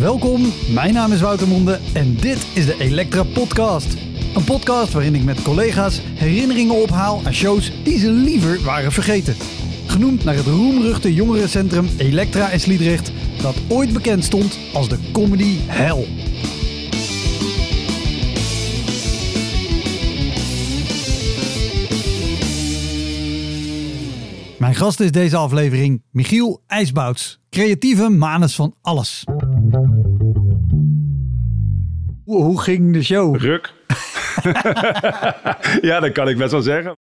Welkom, mijn naam is Wouter Monde en dit is de Elektra Podcast. Een podcast waarin ik met collega's herinneringen ophaal aan shows die ze liever waren vergeten. Genoemd naar het roemruchte jongerencentrum Elektra Sliedrecht, dat ooit bekend stond als de comedy hell. Mijn gast is deze aflevering Michiel IJsbouts, creatieve manus van alles. Hoe, hoe ging de show? Ruk. ja, dat kan ik best wel zeggen.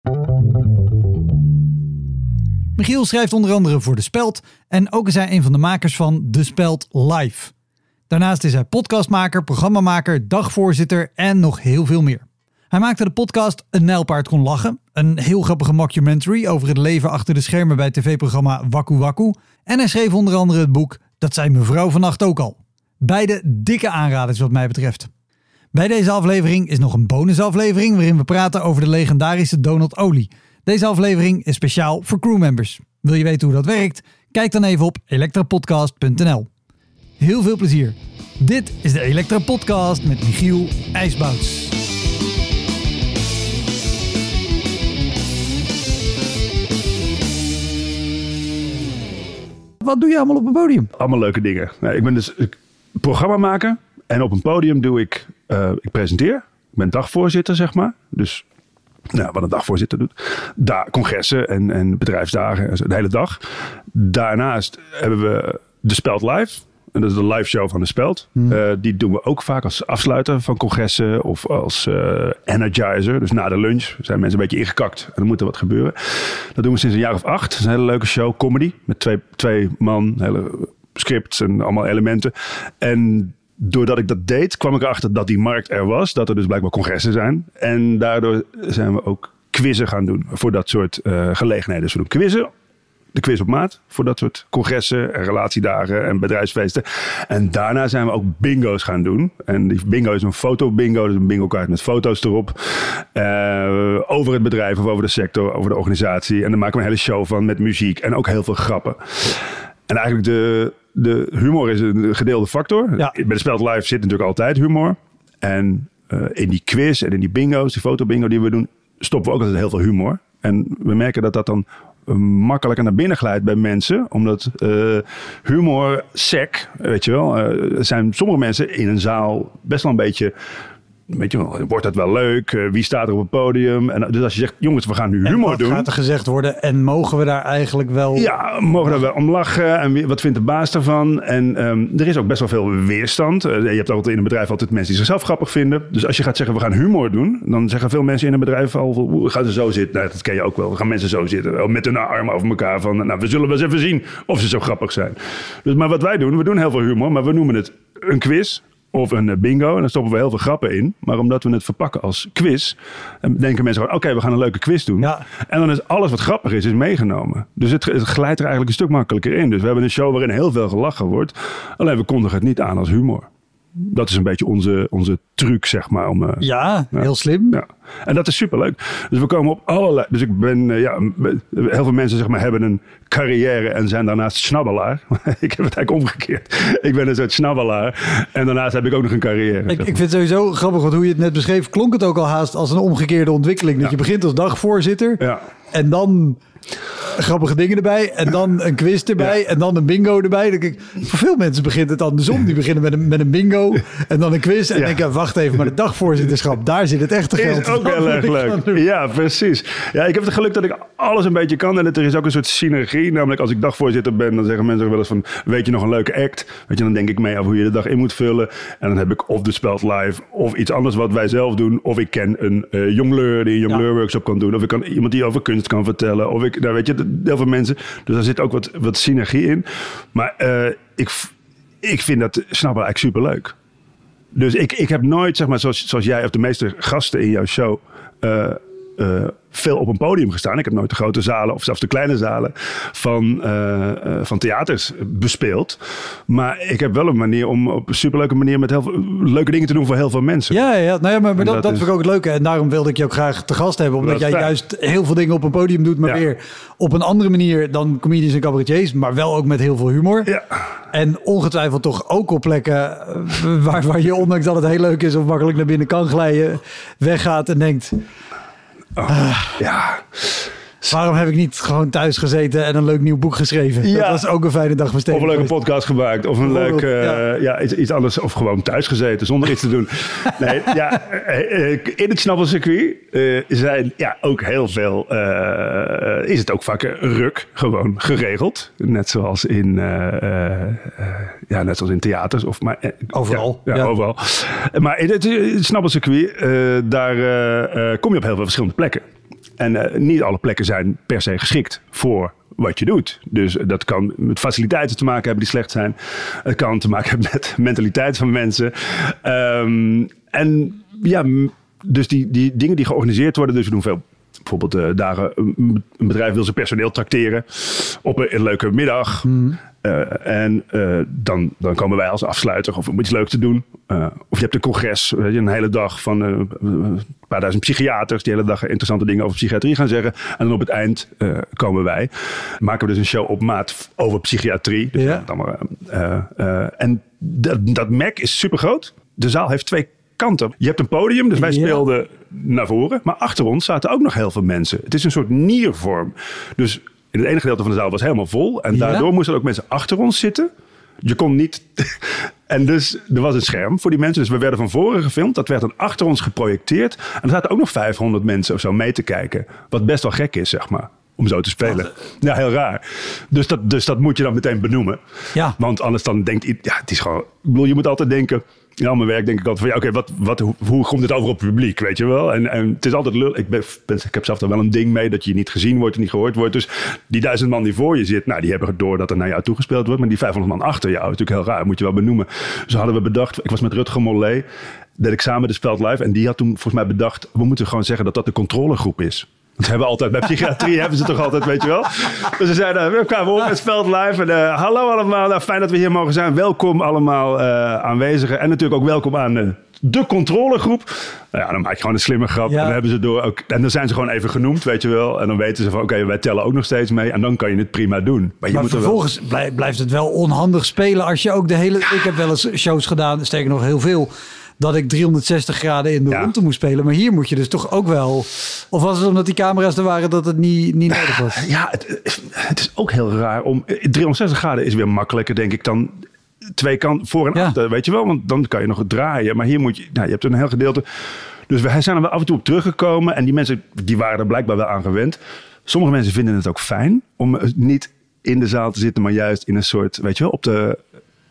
Michiel schrijft onder andere voor De Speld en ook is hij een van de makers van De Speld Live. Daarnaast is hij podcastmaker, programmamaker, dagvoorzitter en nog heel veel meer. Hij maakte de podcast Een Nijlpaard kon lachen, een heel grappige mockumentary over het leven achter de schermen bij het tv-programma Waku Waku. En hij schreef onder andere het boek Dat zei mevrouw vannacht ook al. Beide dikke aanraders wat mij betreft. Bij deze aflevering is nog een bonusaflevering waarin we praten over de legendarische Donald Olie. Deze aflevering is speciaal voor crewmembers. Wil je weten hoe dat werkt? Kijk dan even op elektrapodcast.nl. Heel veel plezier. Dit is de Elektra Podcast met Michiel IJsbouts. Wat doe je allemaal op een podium? Allemaal leuke dingen. Nee, ik ben dus programma maken en op een podium doe ik, uh, ik presenteer. Ik ben dagvoorzitter, zeg maar. Dus nou, wat een dagvoorzitter doet. Daar, congressen en, en bedrijfsdagen, de hele dag. Daarnaast hebben we de Speld Live. En dat is de live show van de Speld. Hmm. Uh, die doen we ook vaak als afsluiter van congressen of als uh, energizer. Dus na de lunch zijn mensen een beetje ingekakt en er moet er wat gebeuren. Dat doen we sinds een jaar of acht. Dat is een hele leuke show, comedy. Met twee, twee man, hele scripts en allemaal elementen. En doordat ik dat deed, kwam ik erachter dat die markt er was. Dat er dus blijkbaar congressen zijn. En daardoor zijn we ook quizzen gaan doen voor dat soort uh, gelegenheden. Dus we doen quizzen de quiz op maat voor dat soort congressen en relatiedagen en bedrijfsfeesten. En daarna zijn we ook bingo's gaan doen. En die bingo is een foto-bingo, dus een bingo-kaart met foto's erop. Uh, over het bedrijf of over de sector, over de organisatie. En dan maken we een hele show van met muziek en ook heel veel grappen. En eigenlijk de, de humor is een gedeelde factor. Ja. Bij de Speld Live zit natuurlijk altijd humor. En uh, in die quiz en in die bingo's, die fotobingo die we doen, stoppen we ook altijd heel veel humor. En we merken dat dat dan makkelijker naar binnen glijdt bij mensen. Omdat uh, humor, sec, weet je wel, uh, zijn sommige mensen in een zaal best wel een beetje weet je wordt dat wel leuk? Uh, wie staat er op het podium? En, dus als je zegt, jongens, we gaan nu humor doen. gaat er gezegd worden? En mogen we daar eigenlijk wel... Ja, mogen we daar wel om lachen? En wie, wat vindt de baas daarvan? En um, er is ook best wel veel weerstand. Uh, je hebt altijd in een bedrijf altijd mensen die zichzelf grappig vinden. Dus als je gaat zeggen, we gaan humor doen. Dan zeggen veel mensen in een bedrijf al, gaan ze zo zitten. Nou, dat ken je ook wel. We gaan mensen zo zitten. Met hun armen over elkaar. Van, nou, we zullen wel eens even zien of ze zo grappig zijn. Dus, maar wat wij doen, we doen heel veel humor. Maar we noemen het een quiz of een eh, bingo. En dan stoppen we heel veel grappen in. Maar omdat we het verpakken als quiz, denken mensen gewoon: oké, we gaan een leuke quiz doen. Ja. En dan is alles wat grappig is, is meegenomen. Dus het, het, glijdt er eigenlijk een stuk makkelijker in. Dus we hebben een show waarin heel veel gelachen wordt. Alleen we kondigen het niet aan als humor dat is een beetje onze, onze truc, zeg maar. Om, uh, ja, heel slim. Ja. En dat is superleuk. Dus we komen op allerlei... Dus ik ben, uh, ja, heel veel mensen zeg maar, hebben een carrière en zijn daarnaast snabbelaar. ik heb het eigenlijk omgekeerd. ik ben een soort snabbelaar. En daarnaast heb ik ook nog een carrière. Ik, ik vind het sowieso grappig, want hoe je het net beschreef... klonk het ook al haast als een omgekeerde ontwikkeling. Dat ja. je begint als dagvoorzitter. Ja. En dan grappige dingen erbij. En dan een quiz erbij. En dan een bingo erbij. Dan ik, voor veel mensen begint het andersom. Die beginnen met een, met een bingo. En dan een quiz. En ja. denken, wacht even, maar de dagvoorzitterschap, daar zit het echte geld. Is ook heel erg leuk. Ja, precies. Ja, ik heb het geluk dat ik alles een beetje kan. En er is ook een soort synergie. Namelijk als ik dagvoorzitter ben, dan zeggen mensen ook wel eens van... Weet je nog een leuke act? Weet je, dan denk ik mee over hoe je de dag in moet vullen. En dan heb ik of de Speld Live of iets anders wat wij zelf doen. Of ik ken een uh, jongleur die een jongleur workshop kan doen. Of ik kan iemand die over kunst kan vertellen. Of ik, nou weet je, heel veel mensen. Dus daar zit ook wat, wat synergie in. Maar uh, ik, ik vind dat snappen eigenlijk superleuk. dus ik, ik heb nooit, zeg maar, zoals, zoals jij of de meeste gasten in jouw show. eh, eh, veel op een podium gestaan. Ik heb nooit de grote zalen of zelfs de kleine zalen van, eh, eh, van theaters bespeeld. Maar ik heb wel een manier om op een superleuke manier met heel veel leuke dingen te doen voor heel veel mensen. Ja, ja, nou ja maar, dat, dat dat is- vind ik ook het leuke. En daarom wilde ik je ook graag te gast hebben. Omdat Dat jij juist heel veel dingen op een podium doet. Maar Ja. weer op een andere manier dan comedians en cabaretiers. Maar wel ook met heel veel humor. Ja. En ongetwijfeld toch ook op plekken waar, waar je, ondanks dat het heel leuk is of makkelijk naar binnen kan glijden, weggaat en denkt: ja. Waarom heb ik niet gewoon thuis gezeten en een leuk nieuw boek geschreven? Dat Ja. was ook een fijne dag Of besteden. een leuke podcast gemaakt. Of een leuk, Bijvoorbeeld, eh, ja. iets, iets anders. Of gewoon thuis gezeten zonder iets te doen. Nee, ja, eh, eh, in het snappelcircuit eh zijn ja, ook heel veel... is het ook vaak ruk gewoon geregeld. Net zoals in, ja, net zoals in theaters. Of, maar, Overal, Ja, ja, ja. overal. Maar in het, het snappelcircuit, daar kom je op heel veel verschillende plekken. En eh, niet alle plekken zijn per se geschikt voor wat je doet. Dus dat kan met faciliteiten te maken hebben die slecht zijn. Het kan te maken hebben met mentaliteit van mensen. Ehm, en ja, dus die, die dingen die georganiseerd worden. Dus we doen veel bijvoorbeeld eh, dagen. Een een bedrijf wil zijn personeel tracteren op een, een leuke middag. Eh, en eh, dan, dan komen wij als afsluiter of om iets leuks te doen. Eh, of je hebt een congres, je, een hele dag van eh, een paar duizend psychiaters die de hele dag interessante dingen over psychiatrie gaan zeggen. En dan op het eind eh, komen wij. Maken we dus een show op maat over psychiatrie. Dus Ja. dan maar, eh, eh, en dat, dat Mac is super groot. De zaal heeft twee kanten. Je hebt een podium, dus wij Ja. speelden naar voren. Maar achter ons zaten ook nog heel veel mensen. Het is een soort niervorm. Dus in het ene gedeelte van de zaal was helemaal vol. En Ja. daardoor moesten er ook mensen achter ons zitten. Je kon niet. En dus er was een scherm voor die mensen. Dus we werden van voren gefilmd. Dat werd dan achter ons geprojecteerd. En er zaten ook nog 500 mensen of zo mee te kijken. Wat best wel gek is, zeg maar. Om zo te spelen. Ja, heel raar. Dus dat, dus dat moet je dan meteen benoemen. Ja. Want anders dan denkt ja, het is gewoon. Ik bedoel, je moet altijd denken. In al mijn werk denk ik altijd van ja, oké, wat, wat, hoe, komt dit over op het publiek, weet je wel? En, en het is altijd lul. Ik, ben, ik heb zelf er wel een ding mee dat je niet gezien wordt en niet gehoord wordt. Dus die duizend man die voor je zit, nou, die hebben door dat er naar jou toegespeeld wordt. Maar die 500 man achter jou natuurlijk heel raar, moet je wel benoemen. Dus hadden we bedacht, ik was met Rutger Mollet, deed ik samen de Speld Live. En die had toen volgens mij bedacht, we moeten gewoon zeggen dat dat de controlegroep is. Ze hebben altijd, bij psychiatrie hebben ze toch altijd, weet je wel. Dus ze zeiden, we kwamen op met Speld Live. En eh, hallo allemaal, nou, fijn dat we hier mogen zijn. Welkom allemaal eh, aanwezigen. En natuurlijk ook welkom aan eh, de controlegroep. Nou ja, dan maak je gewoon een slimme grap. Ja. En dan hebben ze door ook, en dan zijn ze gewoon even genoemd, weet je wel. En dan weten ze van, oké, wij tellen ook nog steeds mee. En dan kan je het prima doen. Maar je Maar moet er wel... vervolgens blij- blijft het wel onhandig spelen als je ook de hele... Ik heb wel eens shows gedaan, sterker nog heel veel... dat ik 360 graden in de Ja. rondte moest spelen. Maar hier moet je dus toch ook wel... Of was het omdat die camera's er waren dat het niet, niet nodig was? Ja, het, het is ook heel raar om. 360 graden is weer makkelijker, denk ik, dan twee kanten voor en Ja. achter. Weet je wel, want dan kan je nog het draaien. Maar hier moet je. Nou, je hebt een heel gedeelte. Dus wij zijn er wel af en toe op teruggekomen. En die mensen die waren er blijkbaar wel aan gewend. Sommige mensen vinden het ook fijn om eh, niet in de zaal te zitten, maar juist in een soort, weet je wel, op de.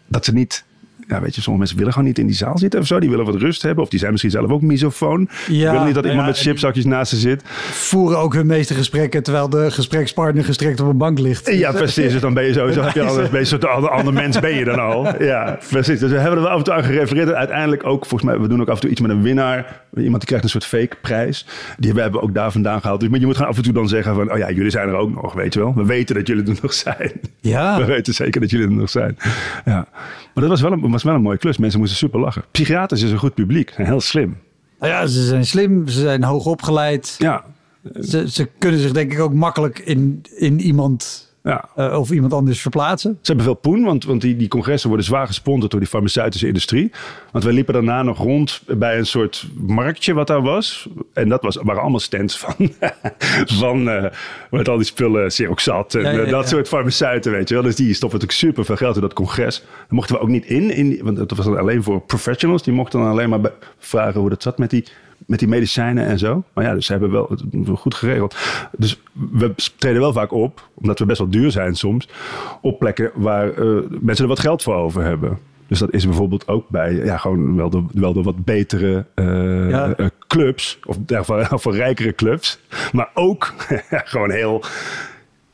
Dat ze niet. Ja, weet je, sommige mensen willen gewoon niet in die zaal zitten of zo. Die willen wat rust hebben. Of die zijn misschien zelf ook misofoon. Die Ja, willen niet dat nou iemand ja, met chipzakjes naast ze zit. Voeren ook hun meeste gesprekken... terwijl de gesprekspartner gestrekt op een bank ligt. Ja, precies. Dus dan ben je sowieso heb je al een beetje een ander, ander mens ben je dan al. Ja, precies. Dus we hebben er wel af en toe aan gerefereerd. Uiteindelijk ook, volgens mij, we doen ook af en toe iets met een winnaar. Iemand die krijgt een soort fake prijs. Die we hebben ook daar vandaan gehaald. Dus maar je moet gewoon af en toe dan zeggen van, oh ja, jullie zijn er ook nog, weet je wel. We weten dat jullie er nog zijn. Ja. We weten zeker dat jullie er nog zijn. Ja. Maar dat was wel een, was wel een mooie klus. Mensen moesten super lachen. Psychiaters is een goed publiek. Heel slim. Nou ja, ze zijn slim, ze zijn hoog opgeleid. Ja. Ze, ze kunnen zich denk ik ook makkelijk in, in iemand Ja. eh, of iemand anders verplaatsen. Ze hebben veel poen, want, want die, die congressen worden zwaar gesponsord door die farmaceutische industrie. Want wij liepen daarna nog rond bij een soort marktje wat daar was. En dat was, waren allemaal stands van, van eh, met al die spullen, Seroxat en Ja, ja, eh, dat ja. soort farmaceuten, weet je wel. Dus die stoppen natuurlijk super veel geld in dat congres. Daar mochten we ook niet in, in die- want dat was dan alleen voor professionals. Die mochten dan alleen maar vragen hoe dat zat met die, met die medicijnen en zo. Maar ja, dus ze hebben wel het goed geregeld. Dus we treden wel vaak op, omdat we best wel duur zijn soms, op plekken waar eh, mensen er wat geld voor over hebben. Dus dat is bijvoorbeeld ook bij ja, gewoon wel de, wel de wat betere eh, Ja. eh, clubs, of, ja, voor, rijkere clubs. Maar ook gewoon heel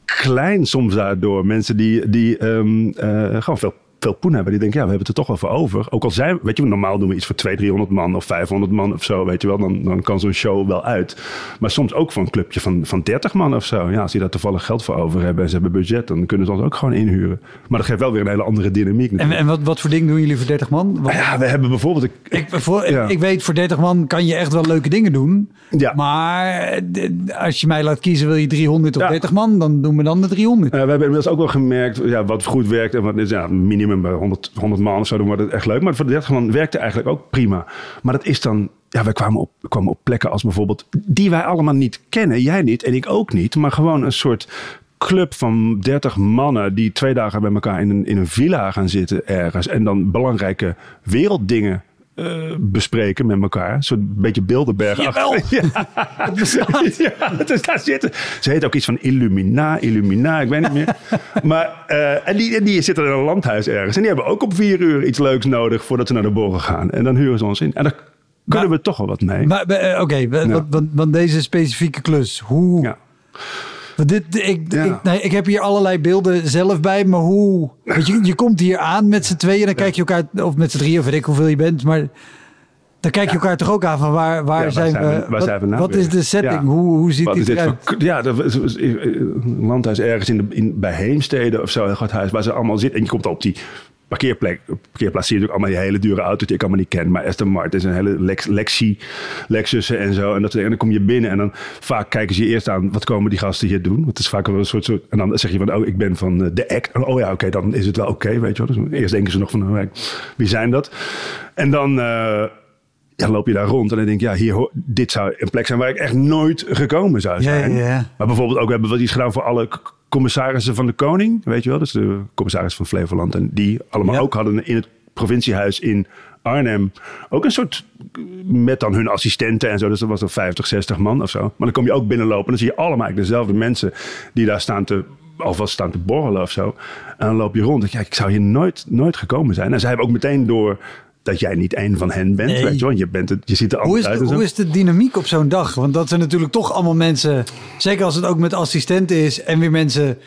klein soms daardoor. Mensen die, die ehm, eh, gewoon veel, veel poen hebben. Die denken, ja, we hebben het er toch wel voor over. Ook al zijn, weet je, normaal doen we iets voor 200, 300 man of 500 man of zo, weet je wel. Dan, dan kan zo'n show wel uit. Maar soms ook voor een clubje van, van 30 man of zo. Ja, als die daar toevallig geld voor over hebben en ze hebben budget, dan kunnen ze ons ook gewoon inhuren. Maar dat geeft wel weer een hele andere dynamiek. En, en wat, wat voor dingen doen jullie voor 30 man? Wat, ja, we hebben bijvoorbeeld... Ik, ik, voor, ja. ik weet, voor 30 man kan je echt wel leuke dingen doen. Ja. Maar als je mij laat kiezen, wil je 300 of ja. 30 man, dan doen we dan de 300. Uh, we hebben inmiddels ook wel gemerkt ja, wat goed werkt en wat is ja, minimum bij 100, 100 man of zo, dan wordt het echt leuk. Maar voor de 30 man werkte eigenlijk ook prima. Maar dat is dan ja, we kwamen op, we kwamen op plekken als bijvoorbeeld die wij allemaal niet kennen. Jij niet en ik ook niet. Maar gewoon een soort club van 30 mannen die twee dagen bij elkaar in een, in een villa gaan zitten ergens. En dan belangrijke werelddingen uh, bespreken met elkaar. Een soort beetje Bilderberg. Jawel, ja, het bestaat. ja, dus daar zitten. Ze heet ook iets van Illumina, Illumina, ik weet niet meer. maar, uh, en, die, die zitten in een landhuis ergens. En die hebben ook op vier uur iets leuks nodig voordat ze naar de borrel gaan. En dan huren ze ons in. En daar kunnen maar, we toch wel wat mee. Maar, uh, Oké, okay, ja. want, want deze specifieke klus, hoe... Ja. Dit, ik, ja. ik, nee, ik heb hier allerlei beelden zelf bij, maar hoe... Weet je, je komt hier aan met z'n tweeën, dan kijk je elkaar... Of met z'n drieën, of weet ik hoeveel je bent, maar... Dan kijk je elkaar toch ook aan van waar, waar, zijn, we, waar wat, zijn we nou Wat is de setting? Hoe, hoe ziet het eruit? ja, een landhuis ergens in de, in, bij Heemstede of zo, een groot huis waar ze allemaal zitten. En je komt op die parkeerplek, parkeerplaats zie je natuurlijk allemaal die hele dure auto's die ik allemaal niet ken. Maar Aston Martin is een hele Lex, Lexi, Lexus en zo. En, dat, en dan kom je binnen en dan vaak kijken ze je eerst aan, wat komen die gasten hier doen? Want het is vaak wel een soort, soort en dan zeg je van, oh, ik ben van de act. En, oh ja, oké, dan is het wel oké, weet je wel. Dus eerst denken ze nog van, oh, wie zijn dat? En dan... Uh, ja, loop je daar rond en dan denk je, ja, hier, dit zou een plek zijn waar ik echt nooit gekomen zou zijn. Maar bijvoorbeeld ook hebben we iets gedaan voor alle commissarissen van de koning, weet je wel, dus de commissaris van Flevoland. En die allemaal ook hadden in het provinciehuis in Arnhem ook een soort met dan hun assistenten en zo. Dus dat was er 50, 60 man of zo. Maar dan kom je ook binnenlopen en dan zie je allemaal eigenlijk dezelfde mensen die daar staan te alvast staan te borrelen of zo. En dan loop je rond en kijk, ik zou hier nooit, nooit gekomen zijn. En zij hebben ook meteen door dat jij niet een van hen bent. Nee. Weet je, wel? je, bent het, je ziet er anders uit. hoe is de dynamiek op zo'n dag? Want dat zijn natuurlijk toch allemaal mensen, zeker als het ook met assistenten is en weer mensen.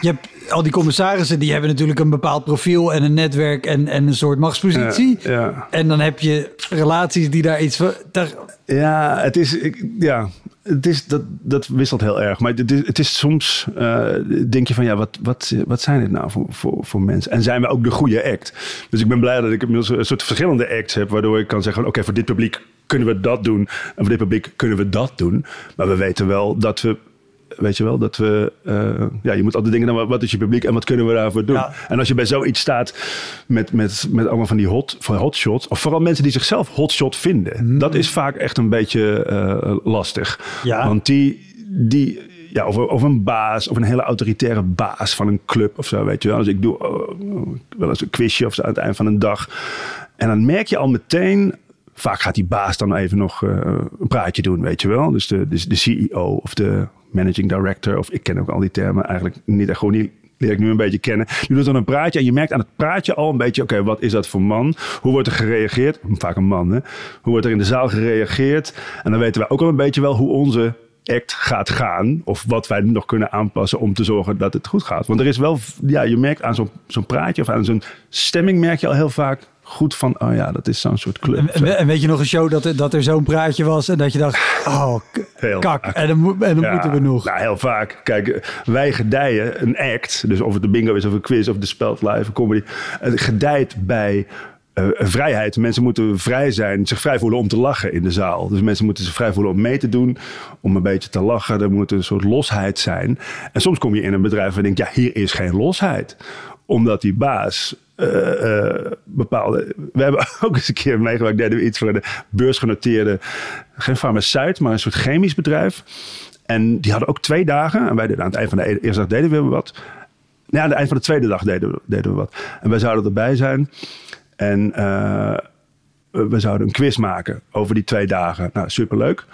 Je hebt al die commissarissen, die hebben natuurlijk een bepaald profiel en een netwerk en, en een soort machtspositie. Ja, ja. En dan heb je relaties die daar iets. Daar... Ja, het is. Ik, ja, het is, dat, dat wisselt heel erg. Maar het is, het is soms, uh, denk je van ja, wat, wat, wat zijn dit nou voor, voor, voor mensen? En zijn we ook de goede act? Dus ik ben blij dat ik inmiddels een soort verschillende acts heb, waardoor ik kan zeggen: oké, voor dit publiek kunnen we dat doen. En voor dit publiek kunnen we dat doen. Maar we weten wel dat we weet je wel, dat we, uh, ja, je moet altijd denken, nou, wat is je publiek en wat kunnen we daarvoor doen? Ja. En als je bij zoiets staat met, met, met allemaal van die hot, van hotshots, of vooral mensen die zichzelf hotshot vinden, mm. dat is vaak echt een beetje uh, lastig. Ja. Want die, die, ja, of, of een baas, of een hele autoritaire baas van een club of zo, weet je wel. Dus ik doe uh, wel eens een quizje of zo aan het eind van een dag. En dan merk je al meteen vaak gaat die baas dan even nog uh, een praatje doen, weet je wel. Dus de, de, de CEO of de managing director, of ik ken ook al die termen eigenlijk niet echt gewoon niet leer ik nu een beetje kennen. Die doet dan een praatje en je merkt aan het praatje al een beetje, oké, wat is dat voor man? Hoe wordt er gereageerd? Vaak een man, hè? Hoe wordt er in de zaal gereageerd? En dan weten wij ook al een beetje wel hoe onze act gaat gaan. Of wat wij nog kunnen aanpassen om te zorgen dat het goed gaat. Want er is wel, ja, je merkt aan zo'n zo'n praatje of aan zo'n stemming merk je al heel vaak goed van, oh ja, dat is zo'n soort club. En, weet je nog een show dat, dat er zo'n praatje was en dat je dacht, oh, heel kak, vaak. en dan, en dan moeten we nog. Nou, heel vaak. Kijk, wij gedijen een act, dus of het de bingo is of een quiz of de speld live, een comedy, het gedijt bij uh, vrijheid. Mensen moeten vrij zijn, zich vrij voelen om te lachen in de zaal. Dus mensen moeten zich vrij voelen om mee te doen, om een beetje te lachen. Er moet een soort losheid zijn. En soms kom je in een bedrijf en denk ja, hier is geen losheid. Omdat die baas uh, uh, bepaalde. We hebben ook eens een keer meegemaakt, deden we iets voor de beursgenoteerde, geen farmaceut, maar een soort chemisch bedrijf. En die hadden ook twee dagen. En wij deden aan het eind van de e-, eerste dag deden we wat. Ja, aan het eind van de tweede dag deden we, deden we wat. En wij zouden erbij zijn. En uh, we zouden een quiz maken over die twee dagen. Nou, superleuk.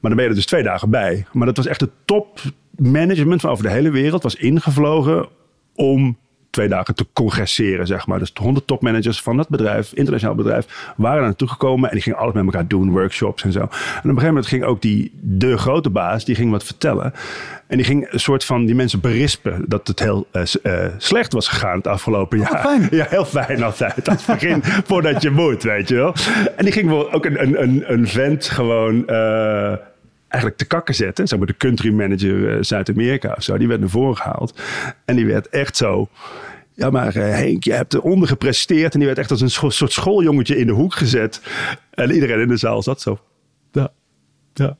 Maar dan ben je er dus twee dagen bij. Maar dat was echt het top management van over de hele wereld. Was ingevlogen om twee dagen te congresseren, zeg maar. Dus de 100 topmanagers van dat bedrijf, internationaal bedrijf, waren er naartoe gekomen en die gingen alles met elkaar doen, workshops en zo. En op een gegeven moment ging ook die, de grote baas, die ging wat vertellen. En die ging een soort van die mensen berispen dat het heel uh, uh, slecht was gegaan het afgelopen jaar. fijn. Ja, heel fijn altijd. Als begin voordat je moet, weet je wel. En die ging wel ook een, een, een, een vent gewoon uh, eigenlijk te kakken zetten. Zeg maar de country manager Zuid-Amerika of zo. Die werd naar voren gehaald. En die werd echt zo... Ja, maar uh, Henk, je hebt eronder gepresteerd. En die werd echt als een scho soort schooljongetje in de hoek gezet. En iedereen in de zaal zat zo. Ja, ja.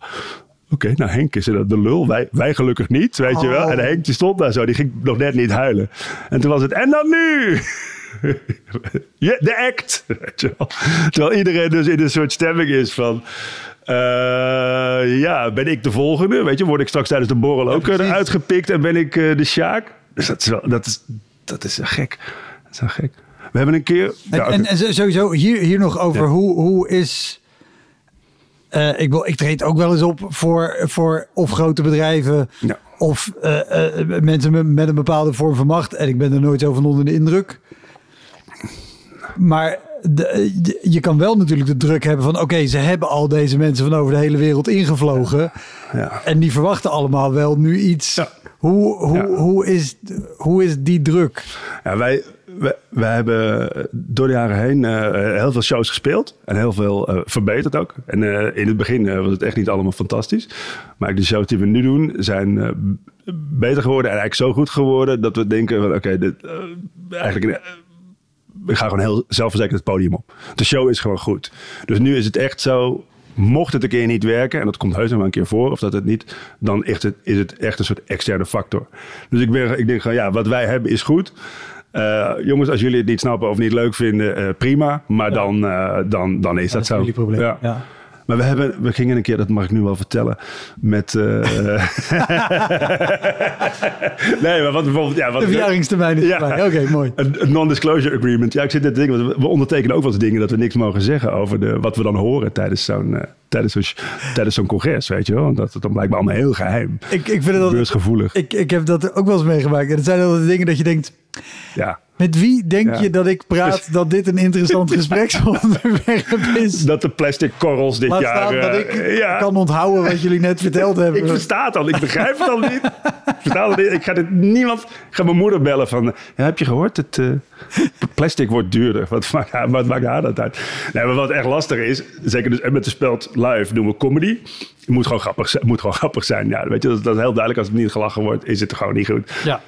Oké, okay, nou Henk is er de lul. Wij, wij gelukkig niet, weet oh. je wel. En Henk die stond daar zo, die ging nog net niet huilen. En toen was het, en dan nu! de act! Weet je wel. Terwijl iedereen dus in een soort stemming is van... Uh, ja, ben ik de volgende? Weet je, word ik straks tijdens de borrel ook ja, uitgepikt en ben ik uh, de Sjaak? Dus dat is, wel, dat is, dat is gek. Dat is wel gek. We hebben een keer... En, ja, en, en sowieso hier, hier nog over, ja. hoe, hoe is... Uh, ik, wil, ik treed ook wel eens op voor, voor of grote bedrijven ja. of uh, uh, mensen met, met, een bepaalde vorm van macht. En ik ben er nooit zo van onder de indruk. Maar de, je kan wel natuurlijk de druk hebben van... oké, ze hebben al deze mensen van over de hele wereld ingevlogen. Ja. En die verwachten allemaal wel nu iets. Ja. Hoe, hoe, hoe, is, hoe is die druk? Ja, wij, wij, wij hebben door de jaren heen uh, heel veel shows gespeeld. En heel veel uh, verbeterd ook. En uh, in het begin was het echt niet allemaal fantastisch. Maar de shows die we nu doen zijn beter geworden. En eigenlijk zo goed geworden dat we denken van oké, dit eigenlijk... ik ga gewoon heel zelfverzekerd het podium op. De show is gewoon goed. Dus nu is het echt zo mocht het een keer niet werken, en dat komt heus nog wel een keer voor, of dat het niet, dan echt het, is het echt een soort externe factor. Dus ik, ben, ik denk gewoon, ja, wat wij hebben is goed. Uh, jongens, als jullie het niet snappen of niet leuk vinden, uh, prima. Maar ja. dan, uh, dan, dan is ja, dat, zo. Dat is probleem. Ja. ja. Maar we, hebben, we gingen een keer, dat mag ik nu wel vertellen, met... nee, maar wat bijvoorbeeld... Ja, wat de verjaringstermijn is ja, Oké, okay, mooi. Een, non-disclosure agreement. Ja, ik zit net te denken, we ondertekenen ook wel eens dingen dat we niks mogen zeggen over de, wat we dan horen tijdens zo'n... Uh, tijdens zo'n, tijdens zo'n congres, weet je wel. Dat is dan blijkbaar allemaal heel geheim. Ik, ik vind het Beursgevoelig. Ik, ik heb dat ook wel eens meegemaakt. En het zijn altijd dingen dat je denkt... Ja. Met wie denk ja. je dat ik praat dus, dat dit een interessant gespreksonderwerp is? Dat de plastic korrels dit Laat jaar... Staan dat ik ja. kan onthouden wat jullie net verteld hebben. ik versta het al, ik begrijp het al niet. ik, versta het niet. ik ga dit niemand... Ik ga mijn moeder bellen van... Ja, heb je gehoord? Het uh, plastic wordt duurder. Wat maakt, haar, wat maakt haar dat uit? Nee, maar wat echt lastig is... Zeker dus, en met de speld live doen we comedy. Het moet gewoon grappig, het moet gewoon grappig zijn. Ja, weet je, dat, dat is heel duidelijk. Als het niet gelachen wordt, is het gewoon niet goed. Ja.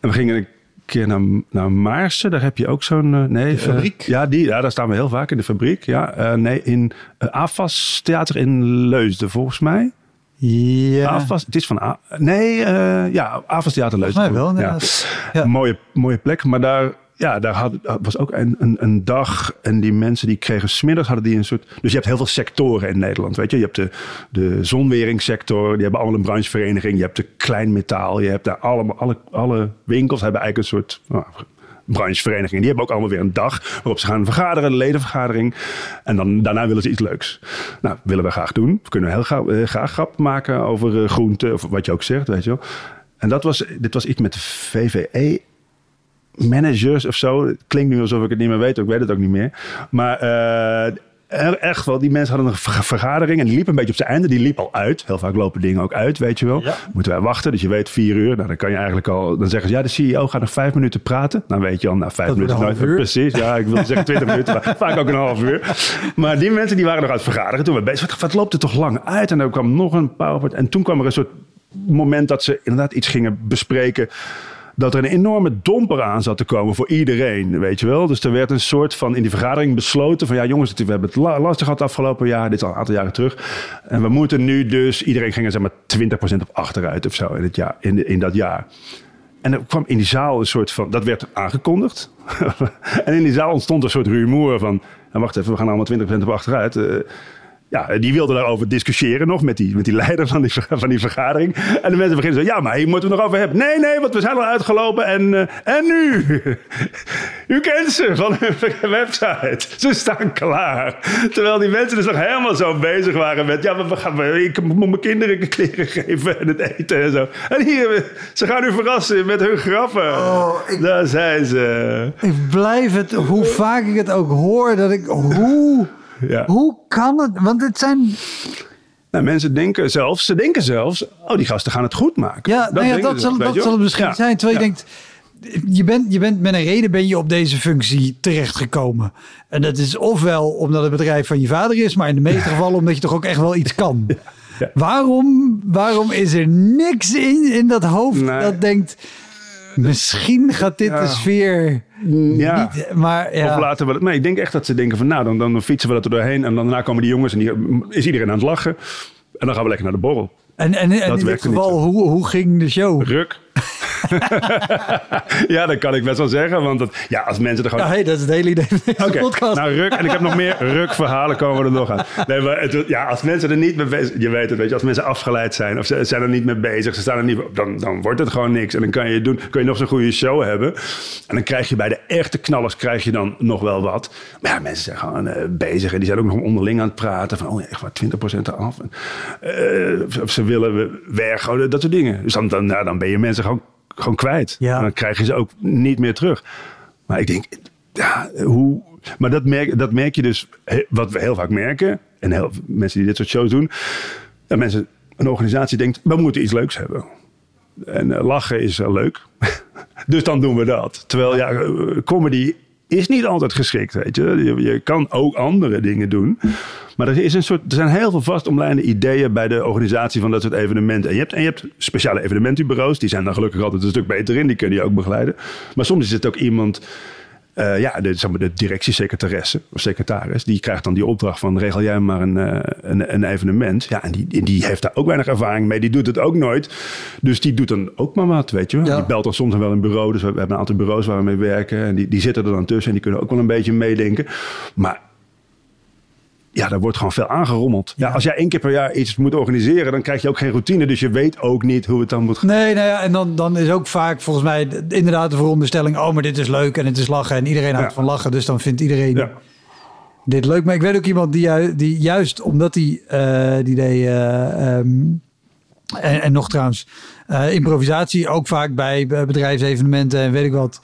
En we gingen keer naar, naar Maarsen. Daar heb je ook zo'n... Uh, nee, de fabriek? Ja, die, ja, daar staan we heel vaak in de fabriek. Ja, uh, nee, in AFAS Theater in Leusden, volgens mij. Ja. AFAS, het is van... A, nee, ja, AFAS Theater Leusden. Volgens mij wel, ja. ja. Mooie, mooie plek, maar daar... Ja, daar had, was ook een, een, een, dag en die mensen die kregen smiddags hadden die een soort... Dus je hebt heel veel sectoren in Nederland, weet je. Je hebt de, de zonweringssector, die hebben allemaal een branchevereniging. Je hebt de kleinmetaal, je hebt daar allemaal... Alle, alle winkels hebben eigenlijk een soort... Nou, branchevereniging. Die hebben ook allemaal weer een dag waarop ze gaan vergaderen, een ledenvergadering. En dan, daarna willen ze iets leuks. Nou, willen we graag doen. We kunnen heel graag, graag grap maken over uh, groenten, of wat je ook zegt, weet je wel. En dat was, dit was iets met de VVE managers of zo. Het klinkt nu alsof ik het niet meer weet, ik weet het ook niet meer. Maar uh, echt wel, die mensen hadden een vergadering en die liep een beetje op zijn einde. Die liep al uit. Heel vaak lopen dingen ook uit, weet je wel. Ja. Moeten wij wachten, dus je weet vier uur. Nou, dan kan je eigenlijk al, dan zeggen ze ja, de CEO gaat nog vijf minuten praten. Dan weet je al, nou, vijf Dat minuten. uur. Precies, ja, ik wil zeggen twintig minuten, maar vaak ook een half uur. Maar die mensen die waren nog aan het vergaderen. Toen we bezig, wat, wat loopt er toch lang uit? En dan kwam nog een PowerPoint. En toen kwam er een soort moment dat ze inderdaad iets gingen bespreken dat er een enorme domper aan zat te komen voor iedereen, weet je wel. Dus er werd een soort van in die vergadering besloten van ja jongens, we hebben het lastig gehad afgelopen jaar, dit is al een aantal jaren terug. En we moeten nu dus, iedereen ging er zeg maar 20% op achteruit of zo in, het jaar, in, in dat jaar. En er kwam in die zaal een soort van, dat werd aangekondigd. en in die zaal ontstond een soort rumoer van, nou wacht even, we gaan allemaal 20% op achteruit. Uh, ja, die wilde daarover discussiëren nog met die, met die leider van die, van die vergadering. En de mensen beginnen zo, ja, maar hier moeten we nog over hebben. Nee, nee, want we zijn al uitgelopen en, uh, en nu? U kent ze van hun website. Ze staan klaar. Terwijl die mensen dus nog helemaal zo bezig waren met, ja, we gaan, ik moet mijn kinderen kleren geven en het eten en zo. En hier, ze gaan u verrassen met hun grappen. Oh, ik, Daar zijn ze. Ik blijf het, hoe vaak ik het ook hoor, dat ik, hoe... Ja. Hoe kan het? Want het zijn. Nou, mensen denken zelfs, ze denken zelfs, oh, die gasten gaan het goed maken. Ja, dat, nou ja, dat, zal, dat zal het misschien zijn. Terwijl je denkt, je bent, je bent met een reden ben je op deze functie terechtgekomen. En dat is ofwel omdat het bedrijf van je vader is, maar in de meeste gevallen omdat je toch ook echt wel iets kan. Waarom, waarom is er niks in, in dat hoofd dat denkt, misschien gaat dit de sfeer ja. Niet, maar, ja. Of laten we het. Nee, ik denk echt dat ze denken van nou, dan, dan fietsen we dat er doorheen. En dan, daarna komen die jongens en die, is iedereen aan het lachen. En dan gaan we lekker naar de borrel. En, en, en in dit geval, hoe, hoe ging de show? Ruk. ja, dat kan ik best wel zeggen. Want dat, ja, als mensen er gewoon... Ja, hey, dat is het hele idee van deze okay. podcast. Nou, ruk. En ik heb nog meer ruk-verhalen komen er nog aan. Nee, maar het, ja, als mensen er niet mee bezig... Je weet het, weet je. Als mensen afgeleid zijn of ze zijn er niet mee bezig. Ze staan er niet... Dan, dan wordt het gewoon niks. En dan kan je, doen, kun je nog zo'n goede show hebben. En dan krijg je bij de echte knallers krijg je dan nog wel wat. Maar ja, mensen zijn gewoon uh, bezig. En die zijn ook nog onderling aan het praten. Van, oh, echt maar 20% eraf. En, uh, of ze willen weg. Oh, dat soort dingen. Dus dan, dan, nou, dan ben je mensen gewoon gewoon kwijt. Ja. dan krijg je ze ook niet meer terug. Maar ik denk, ja, hoe. Maar dat merk, dat merk je dus, wat we heel vaak merken. En heel, mensen die dit soort shows doen. Dat mensen, een organisatie denkt, we moeten iets leuks hebben. En uh, lachen is uh, leuk. dus dan doen we dat. Terwijl ja, eh, comedy is niet altijd geschikt, weet je. je. je. kan ook andere dingen doen. Maar er, is een soort, er zijn heel veel vastomlijnde ideeën bij de organisatie van dat soort evenementen. En je hebt, en je hebt speciale evenementenbureaus. Die zijn dan gelukkig altijd een stuk beter in. Die kun je ook begeleiden. Maar soms is het ook iemand uh, ja, de, zeg maar, de directiesecretaresse of secretaris, die krijgt dan die opdracht van regel jij maar een, uh, een, een, evenement. Ja, en die, die heeft daar ook weinig ervaring mee. Die doet het ook nooit. Dus die doet dan ook maar wat, weet je wel. Die belt dan soms wel een bureau. Dus we, we hebben een aantal bureaus waar we mee werken. En die, die zitten er dan tussen en die kunnen ook wel een beetje meedenken. Maar ja, daar wordt gewoon veel aangerommeld. Ja. als jij één keer per jaar iets moet organiseren, dan krijg je ook geen routine. Dus je weet ook niet hoe het dan moet gaan. Nee, nou ja, en dan, dan is ook vaak volgens mij inderdaad de veronderstelling: oh, maar dit is leuk en het is lachen. En iedereen houdt van lachen. Dus dan vindt iedereen dit leuk. Maar ik weet ook iemand die, die juist omdat hij uh, die deed. Uh, um, en, en, nog trouwens, uh, improvisatie ook vaak bij bedrijfsevenementen en weet ik wat.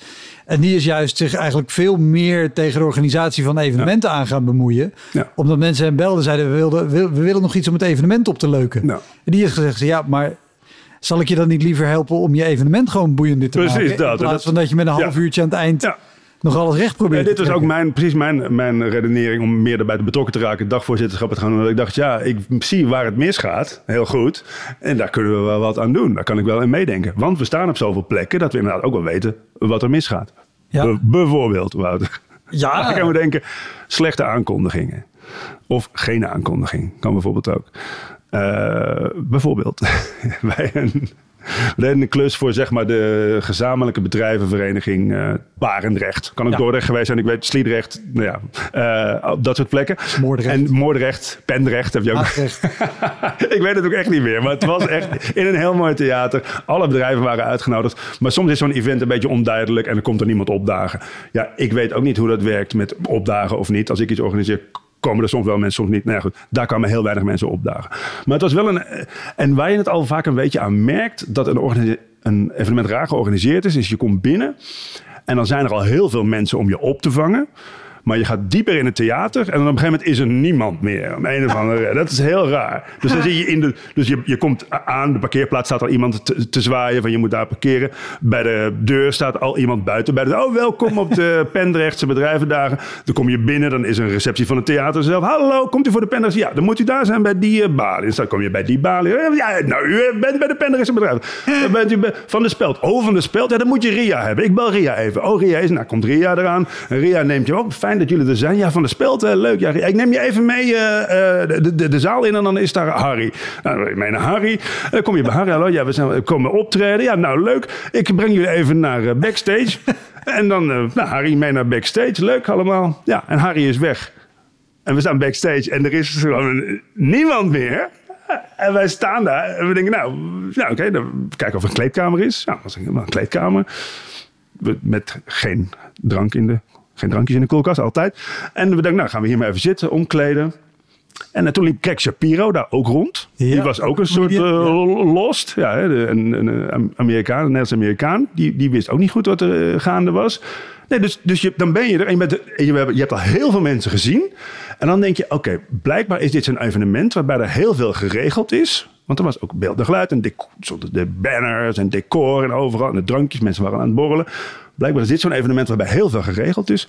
En die is juist zich eigenlijk veel meer tegen de organisatie van evenementen aan gaan bemoeien. Ja. Omdat mensen hem belden zeiden, we, wilden, we, we, willen nog iets om het evenement op te leuken. En die heeft gezegd, ja, maar zal ik je dan niet liever helpen om je evenement gewoon boeiend te Precies, maken? Dat, in plaats van dat je met een half uurtje aan het eind nog alles recht probeert. Ja, dit was ook mijn, precies mijn, mijn redenering om meer erbij betrokken te raken. Dagvoorzitterschap te gaan doen. Ik dacht, ja, ik zie waar het misgaat. Heel goed. En daar kunnen we wel wat aan doen. Daar kan ik wel in meedenken. Want we staan op zoveel plekken dat we inderdaad ook wel weten wat er misgaat. Ja. bijvoorbeeld, Wouter. Ja. Dan kan we denken, slechte aankondigingen. Of geen aankondiging. Kan bijvoorbeeld ook. Uh, bijvoorbeeld bij een we deden een klus voor zeg maar, de gezamenlijke bedrijvenvereniging uh, Barendrecht. Kan ook ja. Dordrecht geweest zijn. Ik weet Sliedrecht. Nou ja, uh, dat soort plekken. Moordrecht. En Moordrecht, Pendrecht heb je ook. ik weet het ook echt niet meer. Maar het was echt in een heel mooi theater. Alle bedrijven waren uitgenodigd. Maar soms is zo'n event een beetje onduidelijk. En dan komt er niemand opdagen. Ja, ik weet ook niet hoe dat werkt met opdagen of niet. Als ik iets organiseer, komen er soms wel mensen, soms niet. Nou daar kwamen heel weinig mensen opdagen. Maar het was wel een. En waar je het al vaak een beetje aan merkt dat een, een evenement raar georganiseerd is, is je komt binnen en dan zijn er al heel veel mensen om je op te vangen. Maar je gaat dieper in het theater en dan op een gegeven moment is er niemand meer. Om een of andere Dat is heel raar. Dus dan zie je in de. Dus je, je komt aan, de parkeerplaats staat al iemand te, te, zwaaien van je moet daar parkeren. Bij de deur staat al iemand buiten. Bij de, oh, welkom op de Pendrechtse bedrijvendagen. Dan kom je binnen, dan is er een receptie van het theater zelf. Hallo, komt u voor de Pendrechtse? Ja, dan moet u daar zijn bij die uh, balie. Dus dan kom je bij die balie. Ja, nou, u bent bij de Pendrechtse bedrijven. Dan bent u van de Speld. Oh, van de Speld. Ja, dan moet je Ria hebben. Ik bel Ria even. Oh, Ria is. Nou, komt Ria eraan. Ria neemt je op. Fijn dat jullie er zijn. Ja, van de speld, leuk. Ja, ik neem je even mee uh, de, de, de, zaal in en dan is daar Harry. Nou, ik meen Harry. Dan kom je bij Harry. Hallo, ja, we, zijn, we komen optreden. Ja, nou leuk. Ik breng jullie even naar backstage. en dan, nou, Harry mee naar backstage. Leuk allemaal. Ja, en Harry is weg. En we staan backstage en er is gewoon niemand meer. En wij staan daar en we denken, nou, nou oké, dan kijken of er een kleedkamer is. Nou, dat was een, een kleedkamer. Met geen drank in de, geen drankjes in de koelkast, altijd. En we denken, nou, gaan we hier maar even zitten, omkleden. En toen liep Greg Shapiro daar ook rond. Ja. Die was ook een soort eh, lost. Ja, een, een, een Amerikaan, een Nederlandse Amerikaan. Die, die wist ook niet goed wat er eh, gaande was. Nee, dus dus je, dan ben je er en je, bent, en je, hebt, je hebt al heel veel mensen gezien. En dan denk je, oké, blijkbaar is dit zo'n evenement waarbij er heel veel geregeld is. Want er was ook beeld en geluid en de banners en decor en overal. En de drankjes, mensen waren aan het borrelen. Blijkbaar is dit zo'n evenement waarbij heel veel geregeld is.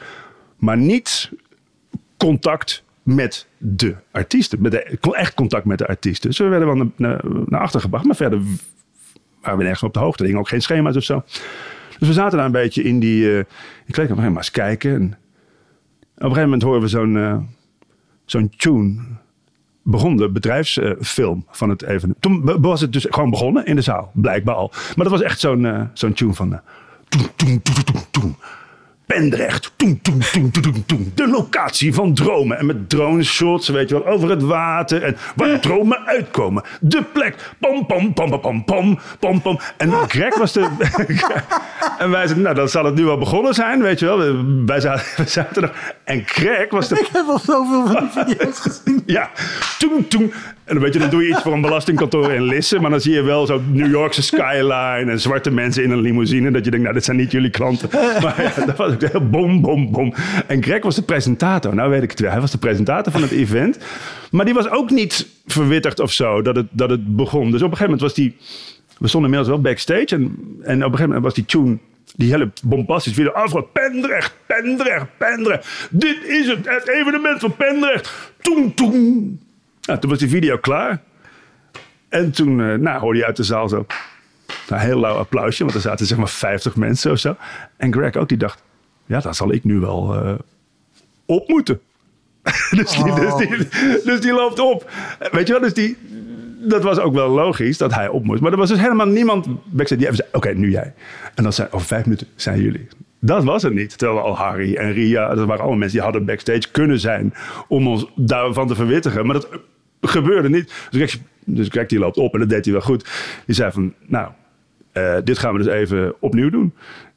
Maar niet contact met de artiesten. Met echt contact met de artiesten. Dus we werden wel naar, achter gebracht. Maar verder waren we nergens op de hoogte. Er ook geen schema's of zo. Dus we zaten daar een beetje in die... eh ik kreeg maar eens kijken. En op een gegeven moment horen we zo'n eh, zo'n tune. Begon de bedrijfsfilm van het evenement. Toen was het dus gewoon begonnen in de zaal. Blijkbaar al. Maar dat was echt zo'n eh, zo'n tune van... eh, toem, toem, toem, toem, toem. Pendrecht. Toem, toem, toem, toem, toem, toem. De locatie van dromen. En met drone shots, weet je wel, over het water. En waar dromen uitkomen. De plek. Pam, pam, pam, pam, pam, pam, pam, pam. En Greg was de... en wij zeiden, nou, dan zal het nu wel begonnen zijn, weet je wel. We- Wij zaten, er. En Greg was de... Ik heb al zoveel van die video's gezien. Ja, toen, toen. En dan weet je, dan doe je iets voor een belastingkantoor in Lisse. Maar dan zie je wel zo New Yorkse skyline en zwarte mensen in een limousine. Dat je denkt, nou, dit zijn niet jullie klanten. Maar ja, dat was bom, bom, bom. En Greg was de presentator. Nou weet ik het weer. Hij was de presentator van het event. Maar die was ook niet verwittigd of zo dat het, dat het begon. Dus op een gegeven moment was die... We stonden inmiddels wel backstage. En, en op een gegeven moment was die tune... Die hele bombastische video. Afro, Pendrecht, Pendrecht, Pendrecht. Dit is het, het evenement van Pendrecht. Toen, toen. Nou, toen was die video klaar. En toen eh, nou, hoorde je uit de zaal zo... Een heel lauw applausje, want er zaten zeg maar 50 mensen of zo. En Greg ook, die dacht... Ja, daar zal ik nu wel eh, op moeten. dus, die, dus, die, dus die loopt op. Weet je wel, dus die... Dat was ook wel logisch dat hij op moest. Maar er was dus helemaal niemand backstage die even zei... Oké, nu jij. En dan zijn over vijf minuten zijn jullie. Dat was het niet. Terwijl al Harry en Ria... Dat waren allemaal mensen die hadden backstage kunnen zijn... om ons daarvan te verwittigen. Maar dat gebeurde niet. Dus Greg, dus Greg die loopt op en dat deed hij wel goed. Die zei van... Nou, eh, dit gaan we dus even opnieuw doen.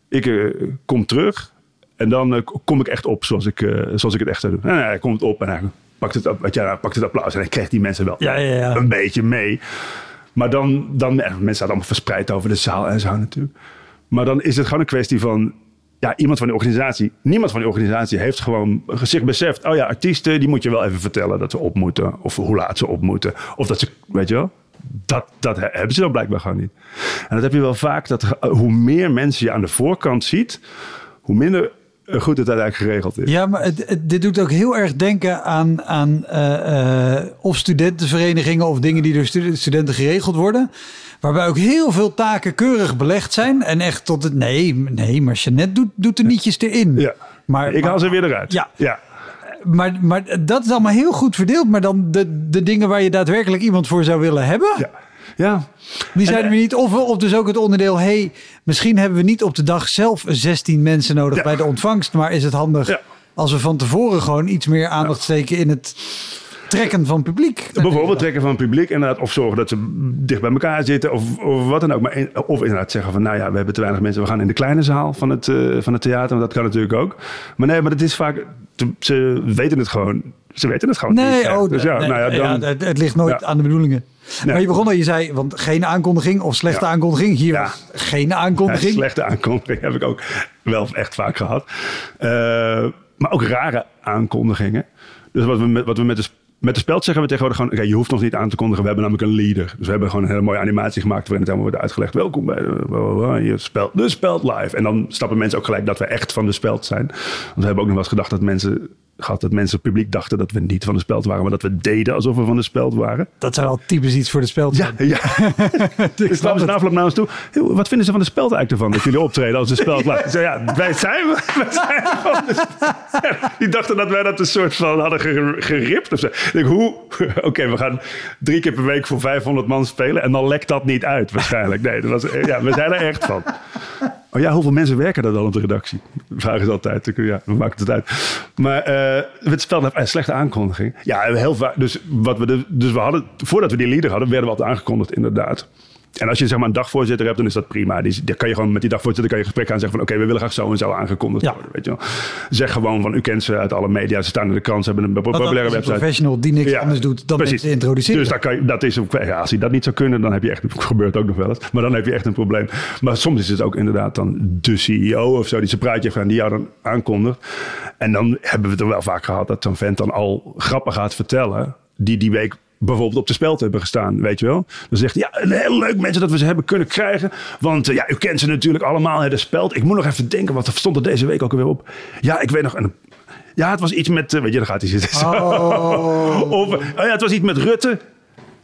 Ik eh, kom terug en dan eh, kom ik echt op zoals ik, eh, zoals ik het echt zou doen. En hij komt op en hij pakt het, op- hij pakt het applaus en hij kreeg die mensen wel Ja, ja, ja. een beetje mee. Maar dan, dan eh, mensen zaten allemaal verspreid over de zaal en zo natuurlijk. Maar dan is het gewoon een kwestie van ja, iemand van de organisatie, niemand van de organisatie heeft gewoon zich beseft. Oh ja, artiesten, die moet je wel even vertellen dat ze op moeten. Of hoe laat ze op moeten. Of dat ze, weet je wel. Dat, dat he- hebben ze dan blijkbaar gewoon niet. En dat heb je wel vaak, dat eh, hoe meer mensen je aan de voorkant ziet, hoe minder eh, goed het uiteindelijk geregeld is. Ja, maar het, dit doet ook heel erg denken aan, aan eh, eh, of studentenverenigingen of dingen die door stu- studenten geregeld worden. Waarbij ook heel veel taken keurig belegd zijn. En echt tot het. Nee, nee, maar Jeannette doet, doet de nietjes erin. Ja. Maar, ik haal ze weer eruit. Ja. ja. maar, maar dat is allemaal heel goed verdeeld. Maar dan de, de dingen waar je daadwerkelijk iemand voor zou willen hebben. Ja. Ja. Die zijn er niet. Of, of dus ook het onderdeel. hey, misschien hebben we niet op de dag zelf 16 mensen nodig Ja. bij de ontvangst. Maar is het handig Ja. als we van tevoren gewoon iets meer aandacht steken in het trekken van publiek. Bijvoorbeeld trekken van publiek inderdaad. Of zorgen dat ze dicht bij elkaar zitten. Of, of wat dan ook. Maar in- of inderdaad zeggen van nou ja, we hebben te weinig mensen. We gaan in de kleine zaal van het, eh, van het theater. Want dat kan natuurlijk ook. Maar nee, maar het is vaak... Ze weten het gewoon. Ze weten het gewoon niet. Nee, oh, dus ja, nee, nou ja, dan, ja, het, het ligt nooit Ja. aan de bedoelingen. Nee. Maar je begon al, je zei, want geen aankondiging of slechte Ja. aankondiging. Hier Ja. geen Ja, aankondiging. slechte aankondiging heb ik ook wel echt vaak gehad. Eh, maar ook rare aankondigingen. Dus wat we met, wat we met de, met de speld zeggen we tegenwoordig gewoon... oké, je hoeft ons niet aan te kondigen. We hebben namelijk een leader. Dus we hebben gewoon een hele mooie animatie gemaakt... waarin het helemaal wordt uitgelegd. Welkom bij de, je speld, de speld live. En dan snappen mensen ook gelijk dat we echt van de speld zijn. Want we hebben ook nog wel eens gedacht dat mensen... gehad dat mensen, het publiek dachten dat we niet van de speld waren... maar dat we deden alsof we van de speld waren. Dat zou al typisch iets voor de speld Ja, zijn. ja. Dus kwamen ze na afloop naar ons toe. "Hey, Wat vinden ze van de speld eigenlijk ervan? Dat jullie optreden als een speld zei, ja, wij zijn, wij zijn van de speld. Die dachten dat wij dat een soort van hadden ger- geript of zo. Ik denk, hoe? Oké, we gaan drie keer per week voor 500 man spelen. En dan lekt dat niet uit waarschijnlijk. Nee, dat was, ja, we zijn er echt van. Oh ja, hoeveel mensen werken er dan op de redactie? Vragen ze altijd. Ja, we maken het uit. Maar eh het spel een slechte aankondiging. Ja, heel vaak. Dus, wat we dus we hadden, voordat we die leader hadden, werden we altijd aangekondigd, inderdaad. En als je zeg maar een dagvoorzitter hebt, dan is dat prima. Die, daar kan je gewoon met die dagvoorzitter kan je gesprek aan zeggen van... oké, we willen graag zo en zo aangekondigd Ja. worden. Weet je wel. Zeg gewoon van, u kent ze uit alle media. Ze staan in de krant, ze hebben een populaire is een website. professional die niks Ja, anders doet dan precies. mensen introduceren. Dus daar kan je, dat is, ja, als hij dat niet zou kunnen, dan heb je echt, gebeurt ook nog wel eens, maar dan heb je echt een probleem. Maar soms is het ook inderdaad dan de CEO of zo, die zijn praatje gedaan, die jou dan aankondigt. En dan hebben we het er wel vaak gehad dat zo'n vent dan al grappen gaat vertellen, die die week bijvoorbeeld op de speld hebben gestaan, weet je wel. Dan zegt hij, ja, een heel leuk mensen dat we ze hebben kunnen krijgen. Want eh, ja, u kent ze natuurlijk allemaal, hè, de speld. Ik moet nog even denken, wat stond er deze week ook alweer op? Ja, ik weet nog... En, ja, het was iets met, eh, weet je, dan gaat hij zitten. Zo. Of, oh ja, het was iets met Rutte.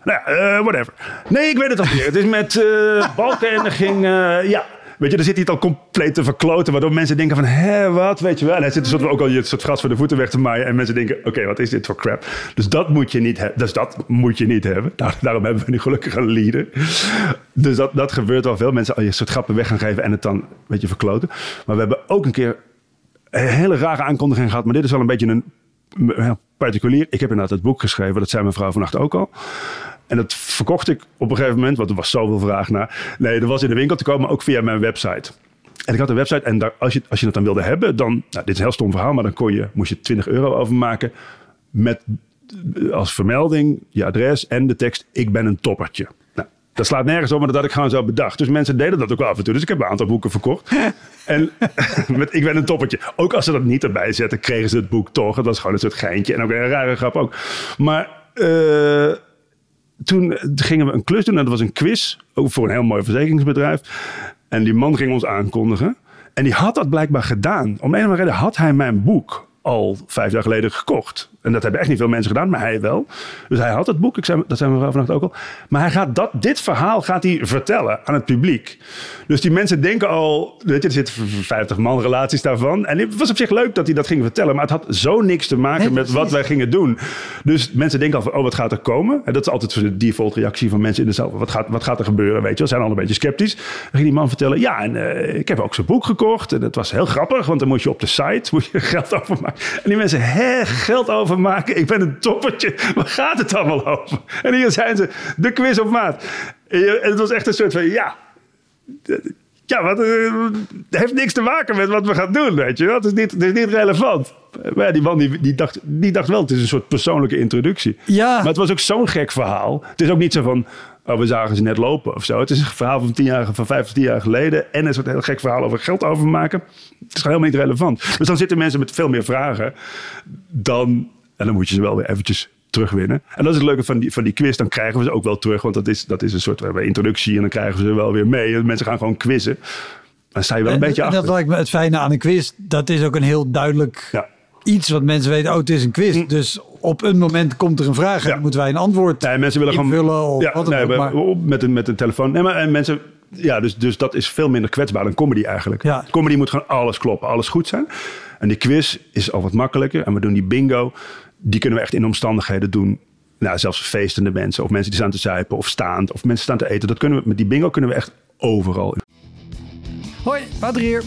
Nou ja, eh, whatever. Nee, ik weet het alweer. Het is met Balken en er ging... ja, weet je, dan zit hij het al compleet te verkloten. Waardoor mensen denken van, hè, wat, weet je wel. En hij zit een soort ook al je soort gras voor de voeten weg te maaien. En mensen denken, oké, wat is dit voor crap? Dus dat moet je niet, hebben. dus dat moet je niet hebben. Daar- daarom hebben we nu gelukkig een leader. Dus dat, dat gebeurt wel veel. Mensen al je soort grappen weg gaan geven en het dan, weet je, verkloten. Maar we hebben ook een keer een hele rare aankondiging gehad. Maar dit is wel een beetje een particulier. Ik heb inderdaad het boek geschreven. Dat zei mevrouw vannacht ook al. En dat verkocht ik op een gegeven moment. Want er was zoveel vraag naar. Nee, er was in de winkel te komen. Ook via mijn website. En ik had een website. En daar, als, je, als je het dan wilde hebben. Dan, nou, dit is een heel stom verhaal. Maar dan kon je, moest je 20 euro overmaken. Met als vermelding je adres en de tekst. Ik ben een toppertje. Nou, dat slaat nergens op, maar dat had ik gewoon zo bedacht. Dus mensen deden dat ook wel af en toe. Dus ik heb een aantal boeken verkocht. en met, ik ben een toppertje. Ook als ze dat niet erbij zetten, kregen ze het boek toch. Dat was gewoon een soort geintje. En ook een rare grap ook. Maar eh, toen gingen we een klus doen. En dat was een quiz. Ook voor een heel mooi verzekeringsbedrijf. En die man ging ons aankondigen. En die had dat blijkbaar gedaan. Om een of andere reden had hij mijn boek al vijf jaar geleden gekocht. En dat hebben echt niet veel mensen gedaan, maar hij wel. Dus hij had het boek, ik zei, dat zei mevrouw vannacht ook al. Maar hij gaat dat, dit verhaal gaat hij vertellen aan het publiek. Dus die mensen denken al, weet je, er zitten 50 man relaties daarvan. En het was op zich leuk dat hij dat ging vertellen, maar het had zo niks te maken met wat wij gingen doen. Dus mensen denken al van, oh, wat gaat er komen? En dat is altijd de default reactie van mensen in de zaal. Wat gaat, wat gaat er gebeuren, weet je wel? Zijn al een beetje sceptisch. Dan ging die man vertellen, ja, en eh, ik heb ook zijn boek gekocht. En dat was heel grappig, want dan moet je op de site moet je geld overmaken. En die mensen, hè, geld overmaken? Ik ben een toppertje. Waar gaat het allemaal over? En hier zijn ze, de quiz op maat. En het was echt een soort van, ja, ja, wat, eh, het heeft niks te maken met wat we gaan doen, weet je wel. Het is niet, het is niet relevant. Maar ja, die man die, die, dacht, die dacht wel, het is een soort persoonlijke introductie. Ja. Maar het was ook zo'n gek verhaal. Het is ook niet zo van, oh, we zagen ze net lopen of zo. Het is een verhaal van, tien jaar, van vijf of tien jaar geleden. En een soort heel gek verhaal over geld overmaken. Het is gewoon helemaal niet relevant. Dus dan zitten mensen met veel meer vragen dan... En dan moet je ze wel weer eventjes terugwinnen. En dat is het leuke van die, van die quiz. Dan krijgen we ze ook wel terug. Want dat is, dat is een soort we hebben introductie. En dan krijgen we ze wel weer mee. En mensen gaan gewoon quizzen. Dan sta je wel een beetje En achter. dat lijkt me het fijne aan een quiz. Dat is ook een heel duidelijk Ja. iets wat mensen weten. Oh, het is een quiz. Dus op een moment komt er een vraag en Ja. dan moeten wij een antwoord Nee, mensen willen gewoon of ja, wat dan nee, ook. Maar, met, een, met een telefoon. Nee, maar en mensen, ja, dus, dus dat is veel minder kwetsbaar dan comedy eigenlijk. Ja. Comedy moet gewoon alles kloppen, alles goed zijn. En die quiz is al wat makkelijker. En we doen die bingo. Die kunnen we echt in omstandigheden doen. Nou, zelfs feestende mensen. Of mensen die staan te zuipen of staand. Of mensen staan te eten. Dat kunnen we, met die bingo kunnen we echt overal. Hoi, Wouter hier.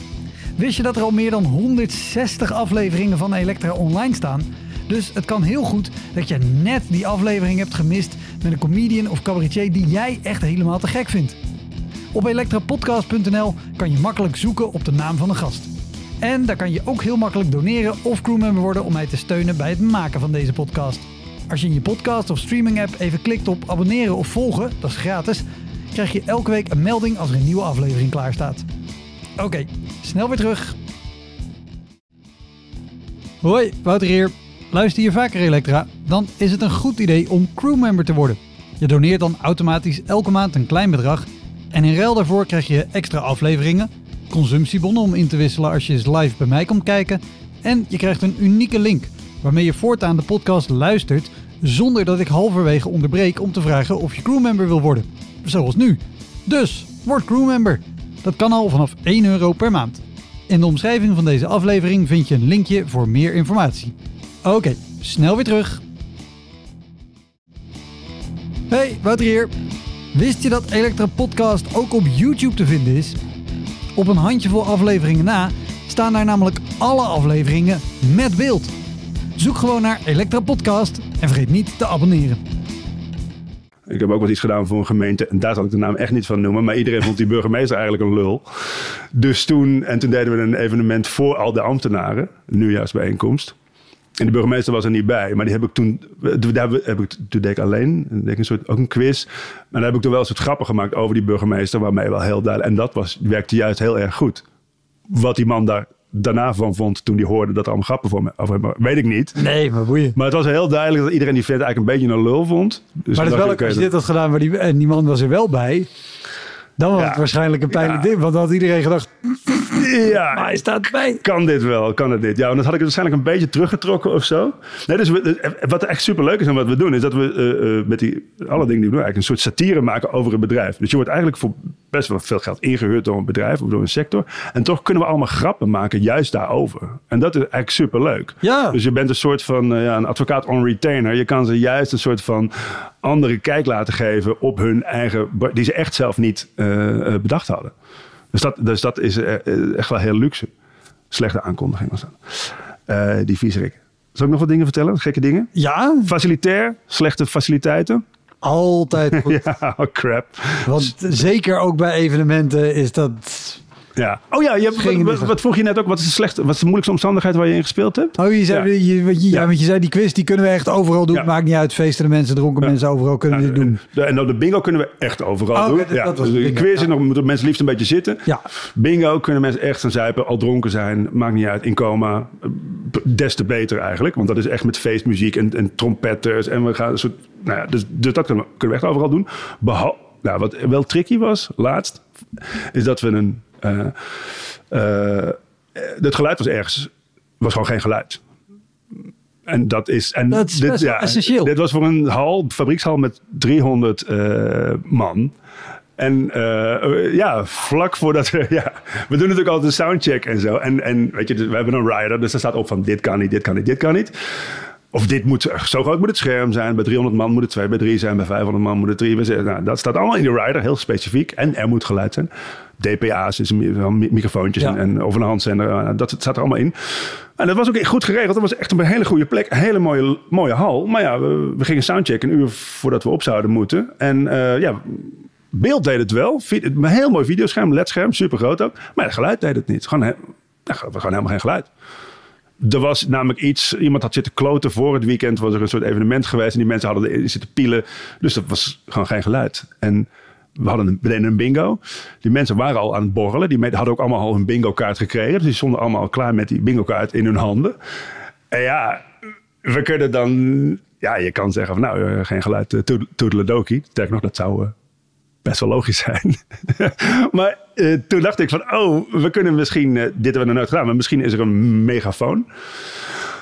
Wist je dat er al meer dan 160 afleveringen van Elektra online staan? Dus het kan heel goed dat je net die aflevering hebt gemist met een comedian of cabaretier die jij echt helemaal te gek vindt. Op elektrapodcast.nl kan je makkelijk zoeken op de naam van de gast. En daar kan je ook heel makkelijk doneren of crewmember worden om mij te steunen bij het maken van deze podcast. Als je in je podcast of streaming app even klikt op abonneren of volgen, dat is gratis, krijg je elke week een melding als er een nieuwe aflevering klaar staat. Oké, snel weer terug. Hoi, Wouter hier. Luister je vaker Elektra? Dan is het een goed idee om crewmember te worden. Je doneert dan automatisch elke maand een klein bedrag. En in ruil daarvoor krijg je extra afleveringen, consumptiebonnen om in te wisselen als je eens live bij mij komt kijken. En je krijgt een unieke link waarmee je voortaan de podcast luistert zonder dat ik halverwege onderbreek om te vragen of je crewmember wil worden. Zoals nu. Dus, word crewmember. Dat kan al vanaf 1 euro per maand. In de omschrijving van deze aflevering vind je een linkje voor meer informatie. Oké, snel weer terug. Hey, Wouter hier. Wist je dat Elektra Podcast ook op YouTube te vinden is? Op een handjevol afleveringen na staan daar namelijk alle afleveringen met beeld. Zoek gewoon naar Elektra Podcast en vergeet niet te abonneren. Ik heb ook wat iets gedaan voor een gemeente. En daar zal ik de naam echt niet van noemen. Maar iedereen vond die burgemeester eigenlijk een lul. Dus toen, en toen deden we een evenement voor al de ambtenaren. Een nieuwjaarsbijeenkomst. En de burgemeester was er niet bij. Maar die heb ik toen, daar heb ik, toen deed ik alleen. Deed ik een soort, ook een quiz. Maar daar heb ik toen wel een soort grappen gemaakt over die burgemeester. Waarmee wel heel duidelijk. En dat was, werkte juist heel erg goed. Wat die man daar daarna van vond toen hij hoorde dat er allemaal grappen voor me over hem weet ik niet. Nee, maar boeien. Maar het was heel duidelijk dat iedereen die vent eigenlijk een beetje een lul vond. Dus maar het is wel, als je dit had gedaan maar die, en die man was er wel bij, dan was het waarschijnlijk een pijnlijk ding. Want dan had iedereen gedacht, ja, maar hij staat bij. Kan dit wel, kan het dit? Ja, en dat had ik waarschijnlijk een beetje teruggetrokken of zo. Nee, dus wat echt super leuk is en wat we doen, is dat we uh, uh, met die, alle dingen die we doen, eigenlijk een soort satire maken over een bedrijf. Dus je wordt eigenlijk voor best wel veel geld ingehuurd door een bedrijf of door een sector. En toch kunnen we allemaal grappen maken juist daarover. En dat is eigenlijk super leuk. Ja. Dus je bent een soort van uh, ja, een advocaat on retainer. Je kan ze juist een soort van andere kijk laten geven op hun eigen, die ze echt zelf niet bedacht hadden. Dus dat, dus dat is echt wel heel luxe. Slechte aankondiging was dat. Uh, die viezerik. Zal ik nog wat dingen vertellen? Gekke dingen? Ja. Facilitair, slechte faciliteiten. Altijd goed. ja, oh crap. Want zeker ook bij evenementen is dat ja. Oh ja, je hebt, wat, wat, vroeg je net ook? Wat is, de slechte, wat is de moeilijkste omstandigheid waar je in gespeeld hebt? Oh, je zei, ja. Je, ja, want je zei die quiz, die kunnen we echt overal doen. Maakt niet uit, feesten de mensen, dronken mensen, overal kunnen we dit doen. De, en de bingo kunnen we echt overal oh, doen. ja, dus de quiz is nog, moeten mensen liefst een beetje zitten. Ja. Bingo kunnen mensen echt gaan zuipen, al dronken zijn, maakt niet uit, in coma. Des te beter eigenlijk, want dat is echt met feestmuziek en, en trompetters. En we gaan, soort, nou ja, dus, dus dat kunnen we, kunnen we echt overal doen. Behalve, nou, wat wel tricky was, laatst, is dat we een het geluid was ergens, was gewoon geen geluid. En dat is. En dat is dit, ja, essentieel. Dit was voor een hal, fabriekshal met 300 uh, man. En uh, ja, vlak voordat we. Ja, we doen natuurlijk altijd een soundcheck en zo. En, en weet je, dus we hebben een rider, dus er staat op van dit kan niet, dit kan niet, dit kan niet. Of dit moet, zo groot moet het scherm zijn. Bij 300 man moet het 2 bij 3 zijn. Bij 500 man moet het 3 bij 6. Nou, dat staat allemaal in de rider, heel specifiek. En er moet geluid zijn. DPA's, dus microfoontjes en, en over een handzender. Eh, dat staat er allemaal in. En dat was ook goed geregeld. Dat was echt een hele goede plek. Een hele mooie, mooie hal. Maar ja, we, we gingen soundchecken een uur voordat we op zouden moeten. En uh, ja, beeld deed het wel. Een heel mooi videoscherm, ledscherm, super groot ook. Maar het geluid deed het niet. Gewoon, he, gewoon helemaal geen geluid. Er was namelijk iets, iemand had zitten kloten voor het weekend, was er een soort evenement geweest en die mensen hadden zitten pielen. Dus dat was gewoon geen geluid. En we hadden een, deden een bingo. Die mensen waren al aan het borrelen. Die hadden ook allemaal al hun bingo kaart gekregen. Dus die stonden allemaal al klaar met die bingo kaart in hun handen. En ja, we kunnen dan, ja, je kan zeggen van nou, eh, geen geluid, uh, toedeledokie. Sterk nog, dat zou uh, best wel logisch zijn. maar uh, toen dacht ik van, oh, we kunnen misschien, uh, dit hebben we nog nooit gedaan, maar misschien is er een megafoon.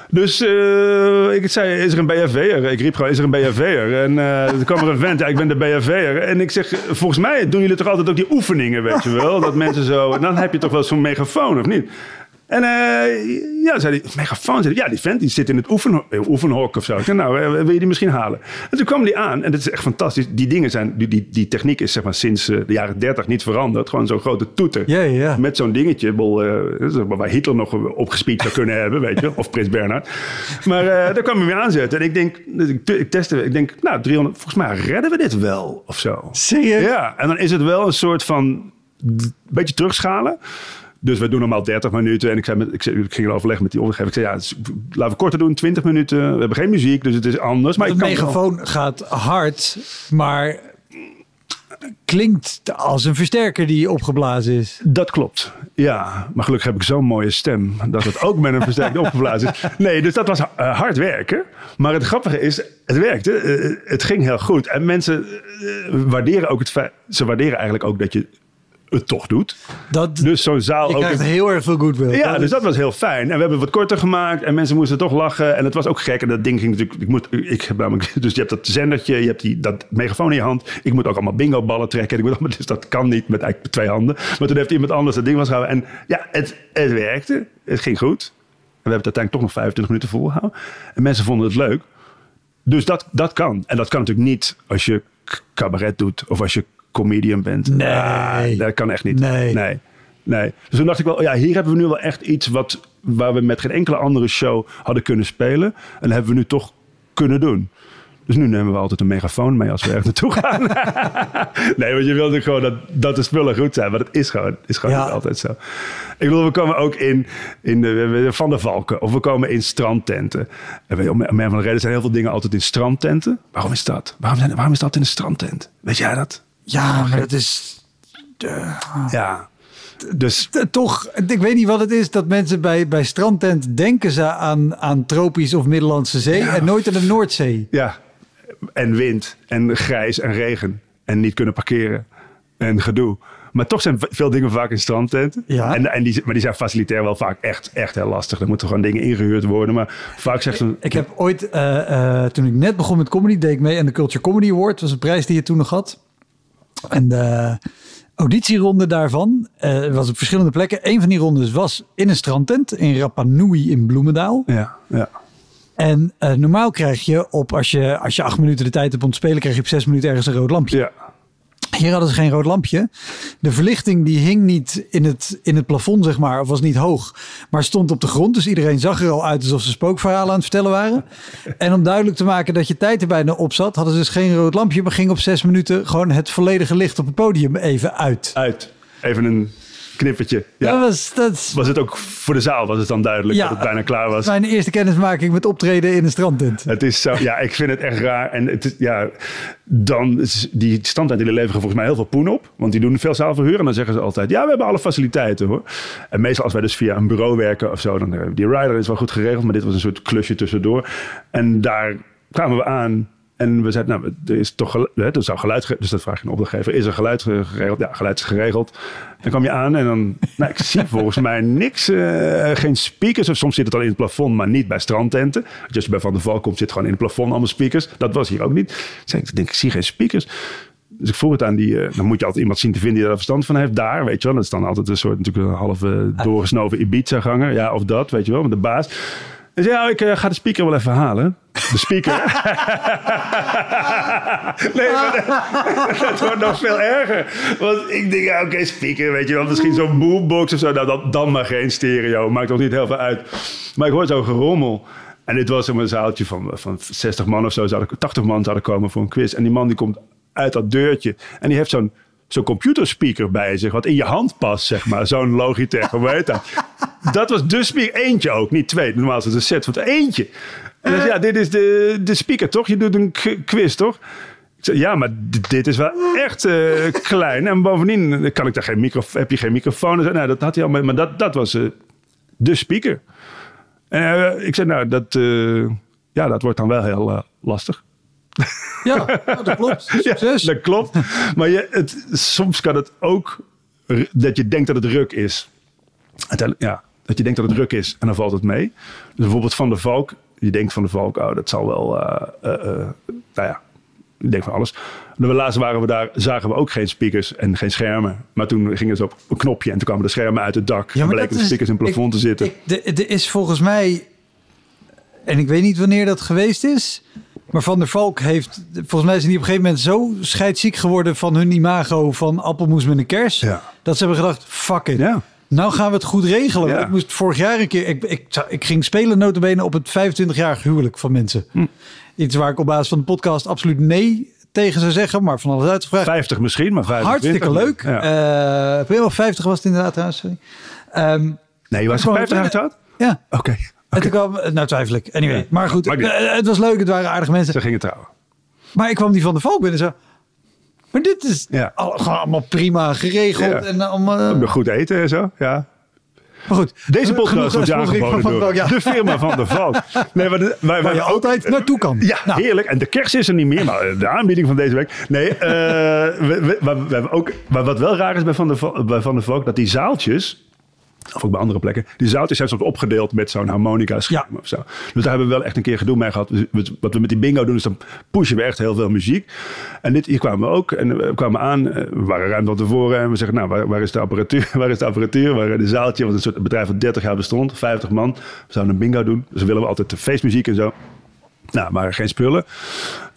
Dus uh, ik zei, is er een BFV'er? Ik riep gewoon, is er een BFV'er? En uh, toen kwam er een vent, ja, ik ben de BFV'er. En ik zeg, volgens mij doen jullie toch altijd ook die oefeningen, weet je wel? Dat mensen zo, dan heb je toch wel zo'n megafoon, of niet? En uh, ja, zei hij, megafoon. Zei ja, die vent die zit in het oefen, eh, oefenhok of zo. Ik zei, nou, eh, wil je die misschien halen? En toen kwam die aan. En dat is echt fantastisch. Die dingen zijn, die, die, die techniek is zeg maar sinds de jaren dertig niet veranderd. Gewoon zo'n grote toeter. Met zo'n dingetje. Bol, uh, waar Hitler nog opgespied zou kunnen hebben, weet je. Of Prins Bernhard. Maar uh, daar kwam hij mee aanzetten. En ik denk, ik, ik testte, ik denk, nou, 300, volgens mij redden we dit wel of zo. Zie je? Ja, en dan is het wel een soort van, beetje terugschalen. Dus we doen normaal 30 minuten. En ik, zei met, ik, ik ging overleggen met die ondergever. Ik zei, ja, laten we korter doen, 20 minuten. We hebben geen muziek, dus het is anders. Maar de megafoon gaat hard, maar klinkt als een versterker die opgeblazen is. Dat klopt, ja. Maar gelukkig heb ik zo'n mooie stem dat het ook met een versterker opgeblazen is. Nee, dus dat was uh, hard werken. Maar het grappige is, het werkte. Uh, het ging heel goed. En mensen waarderen ook het feit... Ze waarderen eigenlijk ook dat je het toch doet. Dat, dus zo'n zaal je ook. krijgt heel erg veel goodwill. Ja, dat dus dat was heel fijn. En we hebben het wat korter gemaakt en mensen moesten toch lachen. En het was ook gek. En dat ding ging natuurlijk. Ik moet, ik heb namelijk, dus je hebt dat zendertje, je hebt die, dat megafoon in je hand. Ik moet ook allemaal bingo ballen trekken. Ik moet allemaal, dus dat kan niet met eigenlijk twee handen. Maar toen heeft iemand anders dat ding vastgehouden. En ja, het, het werkte. Het ging goed. En we hebben het uiteindelijk toch nog 25 minuten volgehouden. En mensen vonden het leuk. Dus dat, dat kan. En dat kan natuurlijk niet als je cabaret doet of als je comedian bent. Nee. Ah, dat kan echt niet. Nee. nee. Nee. Dus toen dacht ik wel, ja, hier hebben we nu wel echt iets wat, waar we met geen enkele andere show hadden kunnen spelen. En dat hebben we nu toch kunnen doen. Dus nu nemen we altijd een megafoon mee als we ergens naartoe gaan. nee, want je wilt gewoon dat, dat de spullen goed zijn. Maar dat is gewoon, is gewoon Ja. niet altijd zo. Ik bedoel, we komen ook in, in de, Van de Valken. Of we komen in strandtenten. En weet om om een van de redenen zijn heel veel dingen altijd in strandtenten. Waarom is dat? Waarom, zijn, waarom is dat in een strandtent? Weet jij dat? Ja, maar dat is Ja. Dus toch, ik weet niet wat het is dat mensen bij, bij strandtent denken ze aan, aan tropisch of Middellandse Zee Ja. en nooit aan de Noordzee. ja, en wind en grijs en regen. En niet kunnen parkeren. En gedoe. Maar toch zijn veel dingen vaak in strandtenten. Ja. En, en die, maar die zijn facilitair wel vaak echt, echt heel lastig. Er moeten gewoon dingen ingehuurd worden. Maar vaak zegt ze... Ik heb ooit, eh, eh, toen ik net begon met comedy, deed ik mee aan de Culture Comedy Award. Dat was een prijs die je toen nog had. En de auditieronde daarvan eh, was op verschillende plekken. Een van die rondes was in een strandtent in Rapa Nui in Bloemendaal. Ja, ja. En eh, normaal krijg je op, als je, als je acht minuten de tijd hebt om te spelen, krijg je op zes minuten ergens een rood lampje. ja. Hier hadden ze geen rood lampje. De verlichting die hing niet in het, in het plafond, zeg maar, of was niet hoog, maar stond op de grond. Dus iedereen zag er al uit alsof ze spookverhalen aan het vertellen waren. En om duidelijk te maken dat je tijd er bijna op zat, hadden ze dus geen rood lampje, maar ging op zes minuten gewoon het volledige licht op het podium even uit. Uit. Even een knippertje. Ja. Dat was, dat Was het ook voor de zaal was het dan duidelijk Ja. dat het bijna klaar was? mijn eerste kennismaking met optreden in een strandtent. Het is zo, ja, ik vind het echt raar. En het, is- ja, dan, is die standaard die leveren volgens mij heel veel poen op. Want die doen veel zaalverhuur. En dan zeggen ze altijd, ja, we hebben alle faciliteiten hoor. En meestal als wij dus via een bureau werken of zo. Dan, eh, die rider is wel goed geregeld. Maar dit was een soort klusje tussendoor. En daar kwamen we aan. En we zeiden, nou, er is toch hè, er zou geluid, ge- dus dat vraag je een opdrachtgever, is er geluid ge- geregeld? Ja, geluid is geregeld. Dan kwam je aan en dan, nou, ik zie volgens mij niks, eh, geen speakers. Of soms zit het al in het plafond, maar niet bij strandtenten. Want als je bij Van der Valk komt, zit gewoon in het plafond allemaal speakers. Dat was hier ook niet. Ik denk, ik zie geen speakers. Dus ik vroeg het aan die, eh, dan moet je altijd iemand zien te vinden die daar verstand van heeft. Daar, weet je wel. Dat is dan altijd een soort, natuurlijk een halve doorgesnoven Ibiza-ganger. Ja, of dat, weet je wel, met de baas. En zei, ja, ik eh, ga de speaker wel even halen. De speaker. nee, dat, wordt nog veel erger. Want ik denk, ja, oké, speaker, weet je wel. Misschien zo'n boombox of zo. Nou, dan, dan maar geen stereo. Maakt toch niet heel veel uit. Maar ik hoor zo'n gerommel. En dit was een zaaltje van, van 60 man of zo. Zouden, 80 man zouden komen voor een quiz. En die man die komt uit dat deurtje. En die heeft zo'n zo'n computerspeaker bij zich. Wat in je hand past, zeg maar. Zo'n Logitech, hoe heet dat? Dat was de speaker. Eentje ook, niet twee. Normaal is het een set van eentje. En dan zei, ja, dit is de, de speaker, toch? Je doet een quiz, toch? Ik zei, ja, maar dit is wel echt eh, klein. En bovendien kan ik daar geen micro, heb je geen microfoon. Nou, dat had hij al mee. Maar dat, dat was eh, de speaker. En eh, ik zei, nou, dat, eh, ja, dat wordt dan wel heel eh, lastig. Ja, dat klopt. Succes. Ja, dat klopt. Maar je, het, soms kan het ook dat je denkt dat het ruk is. Ja, dat je denkt dat het ruk is en dan valt het mee. Dus bijvoorbeeld Van de Valk. Je denkt Van de Valk, oh, dat zal wel... eh, eh, eh, nou ja, ik denk van alles. En laatst waren we daar, zagen we ook geen speakers en geen schermen. Maar toen gingen ze op een knopje en toen kwamen de schermen uit het dak. Ja, en bleken de is- speakers in het plafond ik- te zitten. Er is volgens mij, en ik weet niet wanneer dat geweest is, maar Van der Valk heeft, volgens mij zijn die op een gegeven moment zo scheidsziek geworden van hun imago van appelmoes met een kers, Ja. dat ze hebben gedacht, fuck it. Ja. Nou gaan we het goed regelen. Ja. Ik moest vorig jaar een keer, ik, ik, ik ging spelen notabene op het 25-jarig huwelijk van mensen. Hm. Iets waar ik op basis van de podcast absoluut nee tegen zou zeggen, maar van alles uitgevraagd. 50 misschien, maar 25. Hartstikke leuk. Ja. Eh, prima, 50 was het inderdaad trouwens. Sorry. Ehm, nee, je was gewoon 50 jaar getrouwd? ja, Oké. En toen kwam, nou twijfel ik. Anyway, Ja. maar goed, eh, het was leuk, het waren aardige mensen. Ze gingen trouwen. Maar ik kwam die van de Valk binnen en zo. Maar dit is Ja. al, gewoon allemaal prima geregeld. Ja. En allemaal, Ook Goed eten en zo, ja. maar goed, Deze podcast wordt aangeboden door Valk, ja. de firma van de Valk. Nee, maar de, wij, Waar je altijd naartoe kan. Ja, Nou, heerlijk. En de kerst is er niet meer, maar eh, de aanbieding van deze week. Nee, eh, we, we, we- we hebben ook, maar wat wel raar is bij Van de, bij van de Valk, dat die zaaltjes, of ook bij andere plekken, die zaaltjes zijn soms opgedeeld met zo'n harmonica scherm Ja. of zo. Dus daar hebben we wel echt een keer gedoe mee gehad. Dus Wat we met die bingo doen, is dan pushen we echt heel veel muziek. En dit, hier kwamen we ook. En we kwamen aan, eh, we waren ruim van tevoren. En we zeggen, nou, waar, waar is de apparatuur? Waar is de apparatuur? Waar de zaaltje, wat een soort bedrijf van 30 jaar bestond, 50 man. We zouden een bingo doen. Dus willen we altijd de feestmuziek en zo. Nou, maar geen spullen.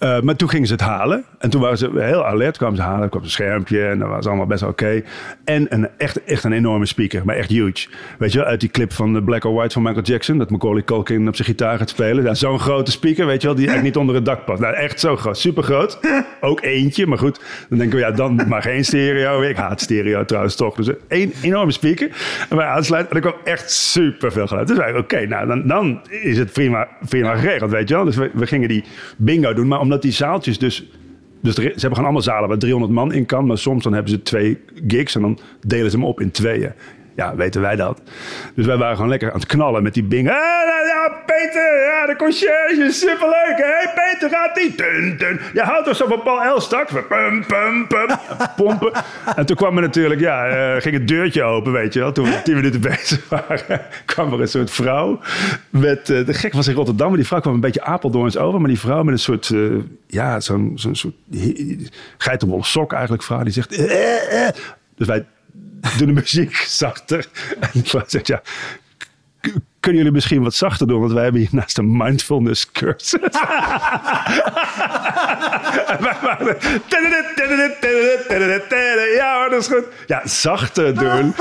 Uh, maar toen gingen ze het halen. En toen waren ze heel alert. kwamen ze halen. Er kwam een schermpje. En dat was allemaal best oké. En een, echt, echt een enorme speaker. Maar echt huge. Weet je wel, uit die clip van de Black or White van Michael Jackson. Dat Macaulay Culkin op zijn gitaar gaat spelen. Ja, Zo'n grote speaker, weet je wel. Die eigenlijk niet onder het dak past. Nou, echt zo groot. Super groot. Ook eentje. Maar goed, dan denken we, ja, dan maar geen stereo. Ik haat stereo trouwens toch. Dus één enorme speaker. En wij aansluiten. En er kwam echt super veel geluid. Dus wij, oké, nou, dan, dan is het prima, prima geregeld, weet je wel. Dus we, we gingen die bingo doen. Maar omdat die zaaltjes dus... Dus ze hebben gewoon allemaal zalen waar 300 man in kan. Maar soms dan hebben ze twee gigs en dan delen ze hem op in tweeën. Ja, weten wij dat. Dus wij waren gewoon lekker aan het knallen met die bingo. ja, Peter, ja, de conciërge, superleuk. Hé, hey, Peter, gaat die? Dun, dun. Je houdt toch zo van Paul Elstak? Pum, pum, pum. Pompen. En toen kwam er natuurlijk, ja, uh, ging het deurtje open, weet je wel. Toen we tien minuten bezig waren, kwam er een soort vrouw. Met, uh, de gek was in Rotterdam, maar die vrouw kwam een beetje Apeldoorns over. Maar die vrouw met een soort, ja, zo'n zo'n soort geitenwolle sok eigenlijk, vrouw. Die zegt, dus wij doe de muziek zachter. En ik zegt, ja, kunnen jullie misschien wat zachter doen? Want wij hebben hier naast een mindfulness cursus. Ja, dat is goed. Ja, zachter doen.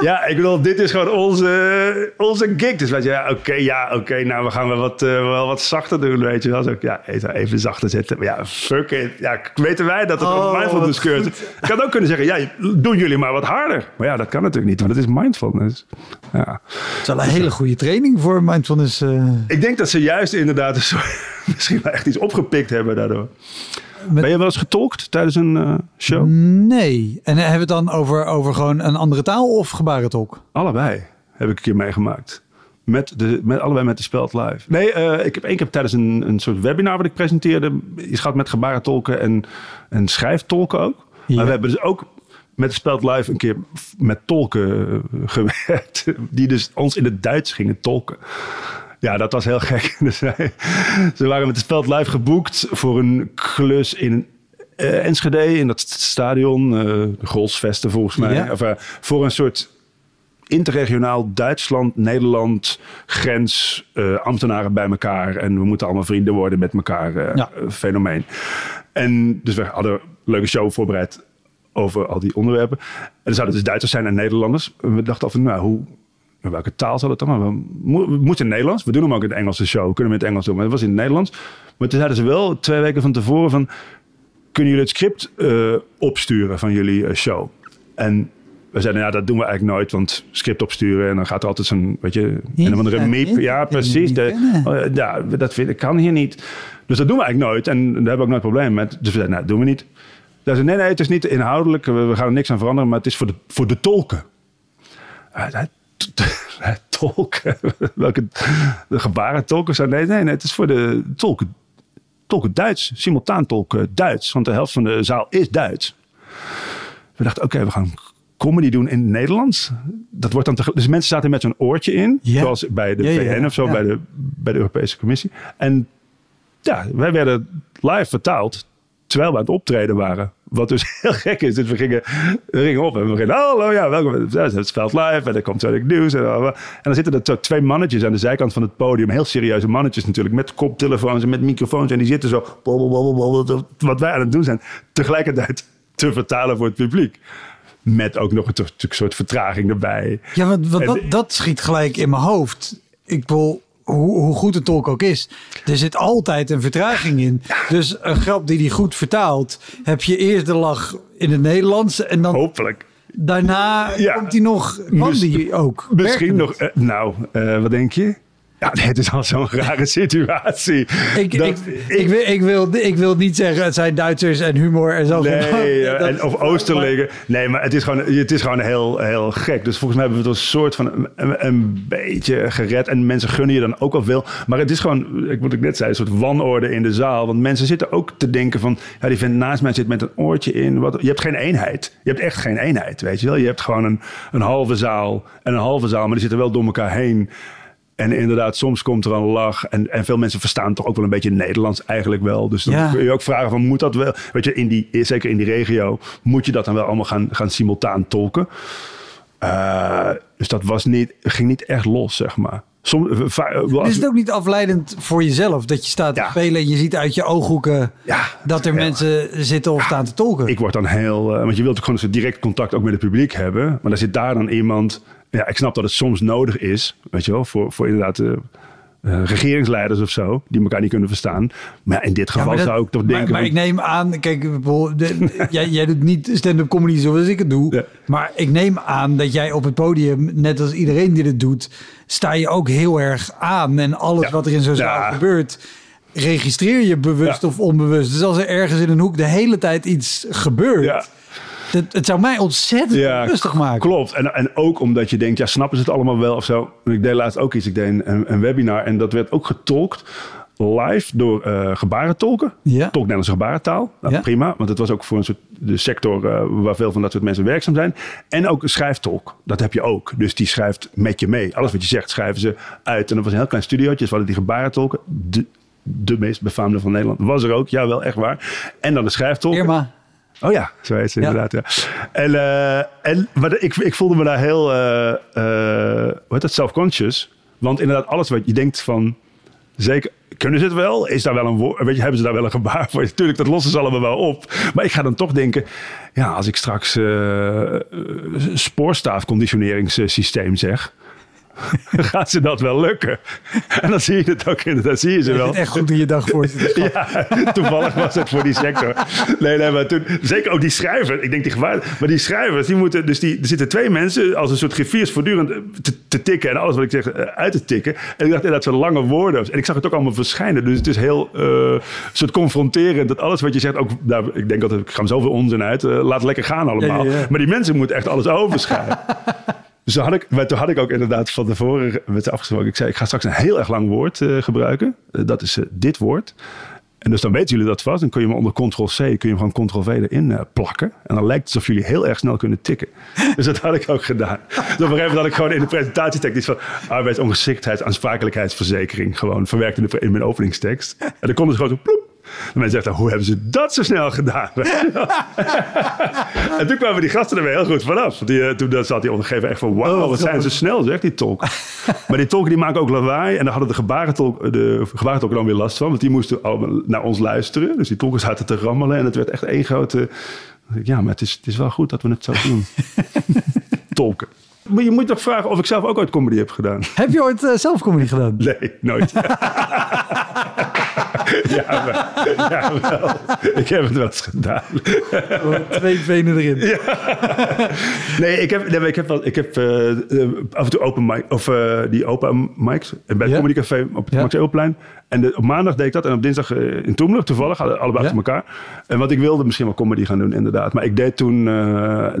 Ja, ik bedoel, dit is gewoon onze, onze gig. Dus weet je, ja, oké, ja, oké. nou, we gaan wel wat, uh, wel wat zachter doen, weet je wel. Zo, ja, even zachter zetten. Maar ja, fuck it. Ja, weten wij dat het oh, mindfulness cursus. Ik had ook kunnen zeggen, ja, doen jullie maar wat harder. Maar ja, dat kan natuurlijk niet, want het is mindfulness. Ja. Het is wel een hele goede training voor mindfulness. Uh... Ik denk dat ze juist inderdaad een soort, misschien wel echt iets opgepikt hebben daardoor. Ben je wel eens getolkt tijdens een uh, show? Nee. En hebben we het dan over, over gewoon een andere taal of gebarentolk? Allebei heb ik een keer meegemaakt. Met de, met, allebei met de Speld Live. Nee, uh, ik heb één keer tijdens een, een soort webinar wat ik presenteerde... iets gehad met gebarentolken en, en schrijftolken ook. Ja. Maar we hebben dus ook met de Speld Live een keer met tolken gewerkt. Die dus ons in het Duits gingen tolken. Ja, dat was heel gek. Dus ze waren met de Speld Live geboekt voor een klus in uh, Enschede, in dat stadion, uh, de Golsvesten volgens mij. Ja. Of, uh, voor een soort interregionaal Duitsland-Nederland grens ambtenaren bij elkaar. En we moeten allemaal vrienden worden met elkaar ja. fenomeen. En dus we hadden een leuke show voorbereid over al die onderwerpen. En er zouden dus Duitsers zijn en Nederlanders. We dachten af, nou, hoe, welke taal zal het dan? Maar we, we moeten in Nederlands. We doen hem ook in het Engelse show. Kunnen we in het Engels doen. Maar het was in het Nederlands. Maar toen zeiden ze wel twee weken van tevoren van... Kunnen jullie het script uh, opsturen van jullie uh, show? En we zeiden, ja, dat doen we eigenlijk nooit. Want script opsturen en dan gaat er altijd zo'n, weet je... Een of andere meep. Ja, precies. De, oh, ja, dat vind, kan hier niet. Dus dat doen we eigenlijk nooit. En daar hebben we ook nooit probleem met. Dus we zeiden, nou, dat doen we niet. Daar zei, nee, nee, het is niet inhoudelijk. We, we gaan er niks aan veranderen. Maar het is voor de, voor de tolken. Uh, tolken. Welke de gebarentolken zijn? Nee, nee, nee, het is voor de tolken, tolken Duits. Simultaan tolken Duits. Want de helft van de zaal is Duits. We dachten, oké, we gaan comedy doen in het Nederlands. Dat wordt dan te, dus mensen zaten met zo'n oortje in. Zoals bij de VN of zo, bij, de, bij de Europese Commissie. En ja, wij werden live vertaald terwijl we aan het optreden waren. Wat dus heel gek is. Dus we gingen, we gingen op en we gingen, hallo, ja, welkom. Het veld live en er komt zo nieuws. En, en dan zitten er twee mannetjes aan de zijkant van het podium. Heel serieuze mannetjes natuurlijk. Met koptelefoons en met microfoons. En die zitten zo, wat wij aan het doen zijn. Tegelijkertijd te vertalen voor het publiek. Met ook nog een soort vertraging erbij. Ja, want, dat, dat schiet gelijk in mijn hoofd. Ik wil hoe, hoe, goed de tolk ook is, er zit altijd een vertraging in. Dus een grap die die goed vertaalt, heb je eerst de lach in het Nederlands en dan. Hopelijk. Daarna komt hij nog. Kan die ook? Misschien nog. Uh, nou, uh, wat denk je? Ja, het is al zo'n rare situatie. Ik, ik, ik, wil, ik, wil, ik wil niet zeggen, het zijn Duitsers en humor en zo. Nee, en, of Oosterlingen. Nee, maar het is gewoon, het is gewoon heel, heel gek. Dus volgens mij hebben we het een soort van een, een, beetje gered. En mensen gunnen je dan ook al veel. Maar het is gewoon, wat ik net zei, een soort wanorde in de zaal. Want mensen zitten ook te denken van, ja, die vent naast mij zit met een oortje in. Wat, je hebt geen eenheid. Je hebt echt geen eenheid, weet je wel. Je hebt gewoon een, een halve zaal en een halve zaal, maar die zitten wel door elkaar heen. En inderdaad, soms komt er een lach. En, en veel mensen verstaan toch ook wel een beetje Nederlands eigenlijk wel. Dus dan kun je ook vragen van, moet dat wel? Weet je, in die, zeker in die regio, moet je dat dan wel allemaal gaan, gaan simultaan tolken? Uh, dus dat was niet, ging niet echt los, zeg maar. Soms, eh, eh, als- Is het ook niet afleidend voor jezelf dat je staat te Ja. spelen en je ziet uit je ooghoeken Ja, dat er mensen zitten of staan te tolken? ik word dan heel... eh, want je wilt ook gewoon direct contact ook met het publiek hebben. Maar dan zit daar dan iemand... Ja, ik snap dat het soms nodig is, weet je wel, voor, voor inderdaad eh, regeringsleiders of zo, die elkaar niet kunnen verstaan. Maar in dit geval dat- zou ik toch denken... Maar, ik neem aan, kijk, de- jij, jij doet niet stand-up comedy zoals ik het doe. Ja. Maar ik neem aan dat jij op het podium, net als iedereen die het doet, sta je ook heel erg aan. En alles Ja. wat er in zo'n zaal gebeurt, registreer je bewust Ja. of onbewust. Dus als er ergens in een hoek de hele tijd iets gebeurt, Ja. Dat, het zou mij ontzettend Ja, rustig maken. Klopt. En, en ook omdat je denkt, ja, snappen ze het allemaal wel of zo? Ik deed laatst ook iets. Ik deed een, een webinar en dat werd ook getolkt live door eh gebarentolken. Ja. Tolk Nederlandse gebarentaal. Nou, Ja. Prima, want het was ook voor een soort de sector eh, waar veel van dat soort mensen werkzaam zijn. En ook een schrijftolk. Dat heb je ook. Dus die schrijft met je mee. Alles wat je zegt schrijven ze uit. En dat was een heel klein studiootje. Dus we hadden die gebarentolken. De, de meest befaamde van Nederland. Was er ook. Ja, wel echt waar. En dan de schrijftolk. Irma, Oh ja, zo heet ze Ja. inderdaad. Ja. En, eh, en maar ik, ik voelde me daar heel, eh eh, hoe heet dat, self-conscious. Want inderdaad, alles wat je denkt van, zeker, kunnen ze het wel? Is daar wel een woord, weet je, hebben ze daar wel een gebaar voor? Tuurlijk, dat lossen ze allemaal wel op. Maar ik ga dan toch denken, ja, als ik straks eh spoorstaafconditioneringssysteem zeg, gaat ze dat wel lukken? En dan zie je het ook inderdaad, zie je ze wel. zit echt goed in je dagvoorzitter. Ja, toevallig was het voor die sector. Nee, nee, maar toen, zeker ook die schrijver. Ik denk die gevaar, maar die schrijvers, die moeten, dus die, er zitten twee mensen als een soort griffiers voortdurend te, te tikken en alles wat ik zeg eh, uit te tikken. En ik dacht inderdaad zo'n lange woorden. En ik zag het ook allemaal verschijnen. Dus het is heel eh, soort confronterend dat alles wat je zegt ook, daar, ik denk dat ik ga zoveel onzin uit. eh, laat lekker gaan allemaal. Ja, ja, ja. Maar die mensen moeten echt alles overschrijven. Dus toen had, ik, maar toen had ik ook inderdaad van tevoren met afgesproken. Ik zei, ik ga straks een heel erg lang woord eh, gebruiken. Eh, dat is eh, dit woord. En dus dan weten jullie dat vast. Dan kun je hem onder ctrl-c, kun je hem gewoon ctrl-v erin plakken. En dan lijkt het alsof jullie heel erg snel kunnen tikken. Dus dat had ik ook gedaan. Dus op een gegeven moment had ik gewoon in de presentatietekst iets van... arbeidsongeschiktheids, aansprakelijkheidsverzekering. Gewoon verwerkt in, mijn openingstekst. En dan konden ze gewoon zo ploep. En mensen zeggen, hoe hebben ze dat zo snel gedaan? en toen kwamen die gasten er weer heel goed vanaf. Die, eh, toen dat zat die ondergever echt van, wauw, wat zijn ze snel, zegt die tolk. maar die tolken die maken ook lawaai. En daar hadden de gebarentolk, de gebarentolken dan weer last van. Want die moesten allemaal naar ons luisteren. Dus die tolken zaten te rammelen. En het werd echt één grote... Ja, maar het is, het is wel goed dat we het zo doen. tolken. Maar je moet toch vragen of ik zelf ook ooit comedy heb gedaan? Heb je ooit eh, zelf comedy gedaan? Nee, nooit. ja, wel. ja, wel. Ik heb het wel eens gedaan. Twee benen erin. Nee, ik heb, nee, ik heb, wel, ik heb eh, eh, af en toe open mic, of eh, die open mics bij het. Comedy Café op het Ja. Max Eeuwplein. En de, op maandag deed ik dat en op dinsdag in Toemler, toevallig, alle- allebei achter elkaar. En wat ik wilde, misschien wel comedy gaan doen, inderdaad. Maar ik deed toen,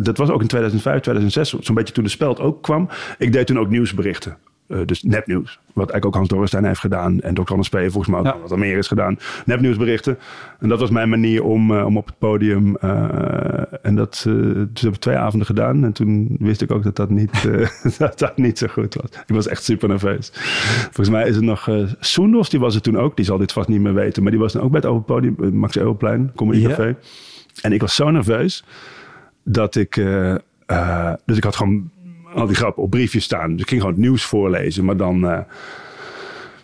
dat was ook in 2005, 2006, zo'n beetje toen de speld ook kwam. Ik deed toen ook nieuwsberichten. Eh, dus nepnieuws. Wat eigenlijk ook Hans Dorrestein heeft gedaan. En Dr. Anders P. volgens mij ook Ja. wat er meer is gedaan. Nepnieuwsberichten. En dat was mijn manier om, eh, om op het podium... eh, en dat dus heb ik twee avonden gedaan. En toen wist ik ook dat dat niet, dat dat niet zo goed was. Ik was echt super nerveus. Volgens mij is er nog... eh Soendos, die was er toen ook. Die zal dit vast niet meer weten. Maar die was dan ook bij het open podium. Max Eeuwplein, Comedy Ja. Café. En ik was zo nerveus dat ik... dus ik had gewoon al die grappen op briefjes staan. Dus ik ging gewoon het nieuws voorlezen. Maar dan... eh,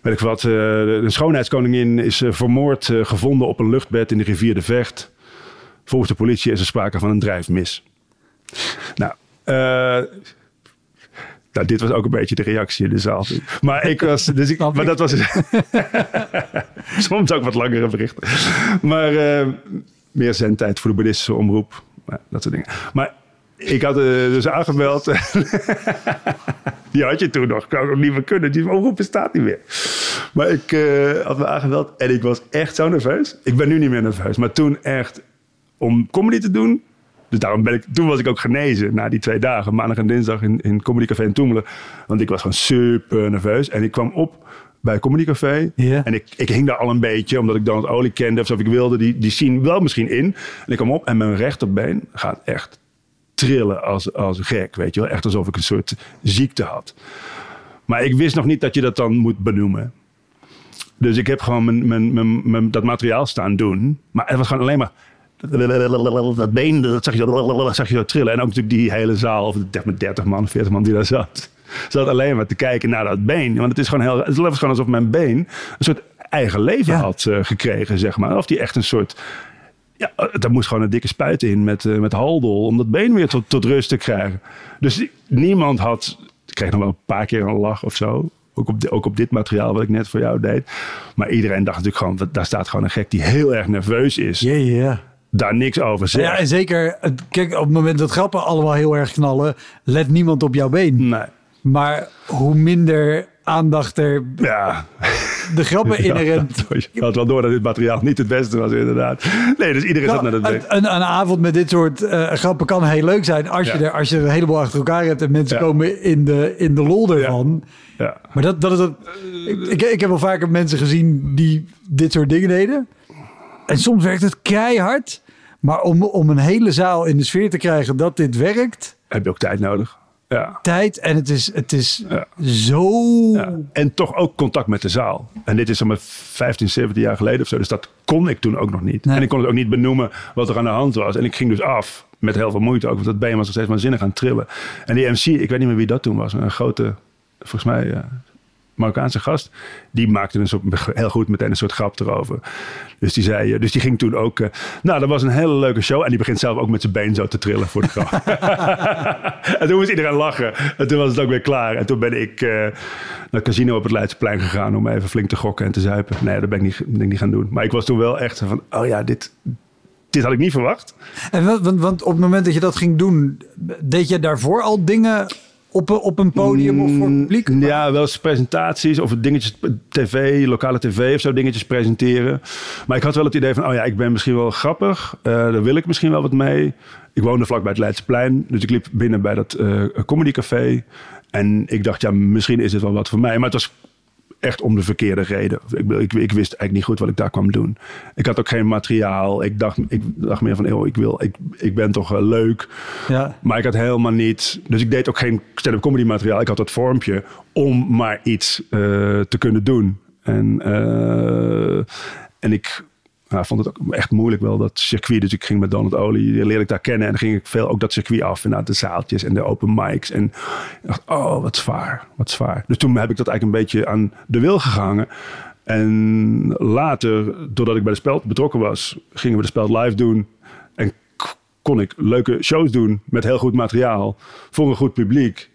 weet ik wat, eh, een schoonheidskoningin is eh, vermoord gevonden op een luchtbed in de rivier de Vecht. Volgens de politie is er sprake van een drijfmis. Nou, nou, dit was ook een beetje de reactie in de zaal. Maar ik was, dus ik, maar dat was soms ook wat langere berichten. Maar meer zendtijd voor de boeddhistische omroep. Dat soort dingen. Maar ik had eh, dus aangemeld. Die had je toen nog. Ik nog niet meer kunnen. Die omroep bestaat niet meer. Maar ik eh, had me aangemeld en ik was echt zo nerveus. Ik ben nu niet meer nerveus. Maar toen echt om comedy te doen. Dus daarom ben ik, toen was ik ook genezen na die twee dagen. Maandag en dinsdag in, in Comedy Café in Toemelen. Want ik was gewoon super nerveus. En ik kwam op bij Comedy Café. En ik, ik hing daar al een beetje, omdat ik Donald Olie kende. Of ik wilde die, die scene wel misschien in. En ik kwam op en mijn rechterbeen gaat echt trillen als, als gek. Weet je wel? Echt alsof ik een soort ziekte had. Maar ik wist nog niet dat je dat dan moet benoemen. Dus ik heb gewoon mijn, mijn, mijn, mijn- dat materiaal staan doen. Maar het was gewoon alleen maar... Dat been, dat zag je, zag je zo trillen. En ook natuurlijk die hele zaal, of met 30 man, 40 man die daar zat. Zat alleen maar te kijken naar dat been. Want het is gewoon heel. Het was gewoon alsof mijn been een soort eigen leven Ja. had eh, gekregen, zeg maar. Of die echt een soort. Ja, daar moest gewoon een dikke spuit in met, eh, met haldol om dat been weer tot, tot rust te krijgen. Dus niemand had. Ik kreeg nog wel een paar keer een lach of zo. Ook op, di- ook op dit materiaal wat ik net voor jou deed. Maar iedereen dacht natuurlijk gewoon, wat- daar staat gewoon een gek die heel erg nerveus is. Ja, ja. Daar niks over zegt. Ja, en zeker, kijk, op het moment dat grappen allemaal heel erg knallen, let niemand op jouw been. Nee. Maar hoe minder aandacht er Ja, de grappen inherent. Je had wel door dat dit materiaal niet het beste was, inderdaad. Nee, dus iedereen zat naar dat een, een, een avond met dit soort eh, grappen kan heel leuk zijn als, je er, als je er een heleboel achter elkaar hebt en mensen Ja. komen in de, in de lol ervan. Ja. Maar dat, dat is het. Ik, ik, ik heb wel vaker mensen gezien die dit soort dingen deden. En soms werkt het keihard. Maar om, om een hele zaal in de sfeer te krijgen dat dit werkt, Heb je ook tijd nodig. Ja. tijd. En het is, het is Ja. zo. Ja. En toch ook contact met de zaal. En dit is maar 15, 17 jaar geleden of zo. Dus dat kon ik toen ook nog niet. Nee. En ik kon het ook niet benoemen wat er aan de hand was. En ik ging dus af. Met heel veel moeite ook. Want dat been was nog steeds maar zinnig aan het trillen. En die MC, ik weet niet meer wie dat toen was. Een grote, volgens mij... Marokkaanse gast, die maakte een soort, heel goed meteen een soort grap erover. Dus die zei, eh, dus die ging toen ook, eh, nou dat was een hele leuke show. En die begint zelf ook met zijn been zo te trillen voor de grap. en toen moest iedereen lachen. En toen was het ook weer klaar. En toen ben ik eh, naar het casino op het Leidseplein gegaan om even flink te gokken en te zuipen. Nee, dat ben ik niet, ben ik niet gaan doen. Maar ik was toen wel echt van, oh ja, dit, dit had ik niet verwacht. En want, want op het moment dat je dat ging doen, deed je daarvoor al dingen op, een- op een podium of voor het publiek? Mm, Ja, wel eens presentaties of dingetjes, tv, lokale tv of zo, dingetjes presenteren. Maar ik had wel het idee van, oh ja, ik ben misschien wel grappig. eh, daar wil ik misschien wel wat mee. Ik woonde vlakbij het Leidseplein, dus ik liep binnen bij dat eh comedycafé. En ik dacht, ja, misschien is het wel wat voor mij. Maar het was echt om de verkeerde reden. Ik, ik, ik wist eigenlijk niet goed wat ik daar kwam doen. Ik had ook geen materiaal. Ik dacht, ik dacht meer van, oh, ik, wil, ik, ik ben toch leuk. Ja. Maar ik had helemaal niet. Dus ik deed ook geen stand-up comedy materiaal. Ik had dat vormpje om maar iets eh, te kunnen doen. En, eh, en ik nou, vond het ook echt moeilijk wel, dat circuit. Dus ik ging met Donald Olie, leerde ik daar kennen. En dan ging ik veel ook dat circuit af. En naar de zaaltjes en de open mics. En dacht, oh, wat zwaar, wat zwaar. Dus toen heb ik dat eigenlijk een beetje aan de wil gehangen. En later, doordat ik bij de speld betrokken was, gingen we de speld live doen. En kon ik leuke shows doen met heel goed materiaal voor een goed publiek.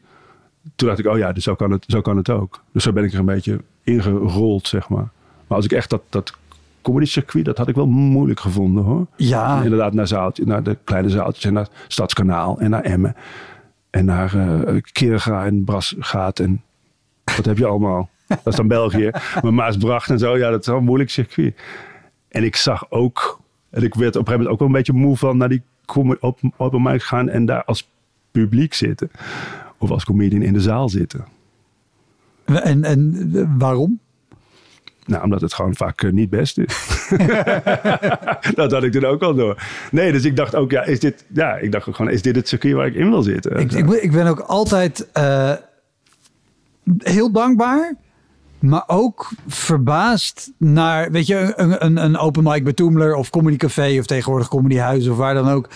Toen dacht ik, oh ja, dus zo kan het, zo kan het ook. Dus zo ben ik er een beetje ingerold, zeg maar. Maar als ik echt dat, dat comedy circuit, dat had ik wel moeilijk gevonden hoor. Ja. Inderdaad, naar, zaaltje, naar de kleine zaaltjes en naar Stadskanaal en naar Emmen. En naar uh, en Brasgaat en wat heb je allemaal? Dat is dan België. Maar Maasbracht en zo, ja, dat is wel een moeilijk circuit. En ik zag ook, en ik werd op een gegeven moment ook wel een beetje moe van naar die open, open mic gaan en daar als publiek zitten. Of als comedian in de zaal zitten. En, en eh, waarom? Nou, omdat het gewoon vaak eh, niet best is. dat had ik toen ook al door. Nee, dus ik dacht ook, ja, is dit, ja, ik dacht ook gewoon, is dit het circuit waar ik in wil zitten? Ik, ik, ben- ik ben ook altijd eh, heel dankbaar, maar ook verbaasd naar, weet je, een, een, een open mic bij Toomler of Comedy Café of tegenwoordig Comedy Huis of waar dan ook.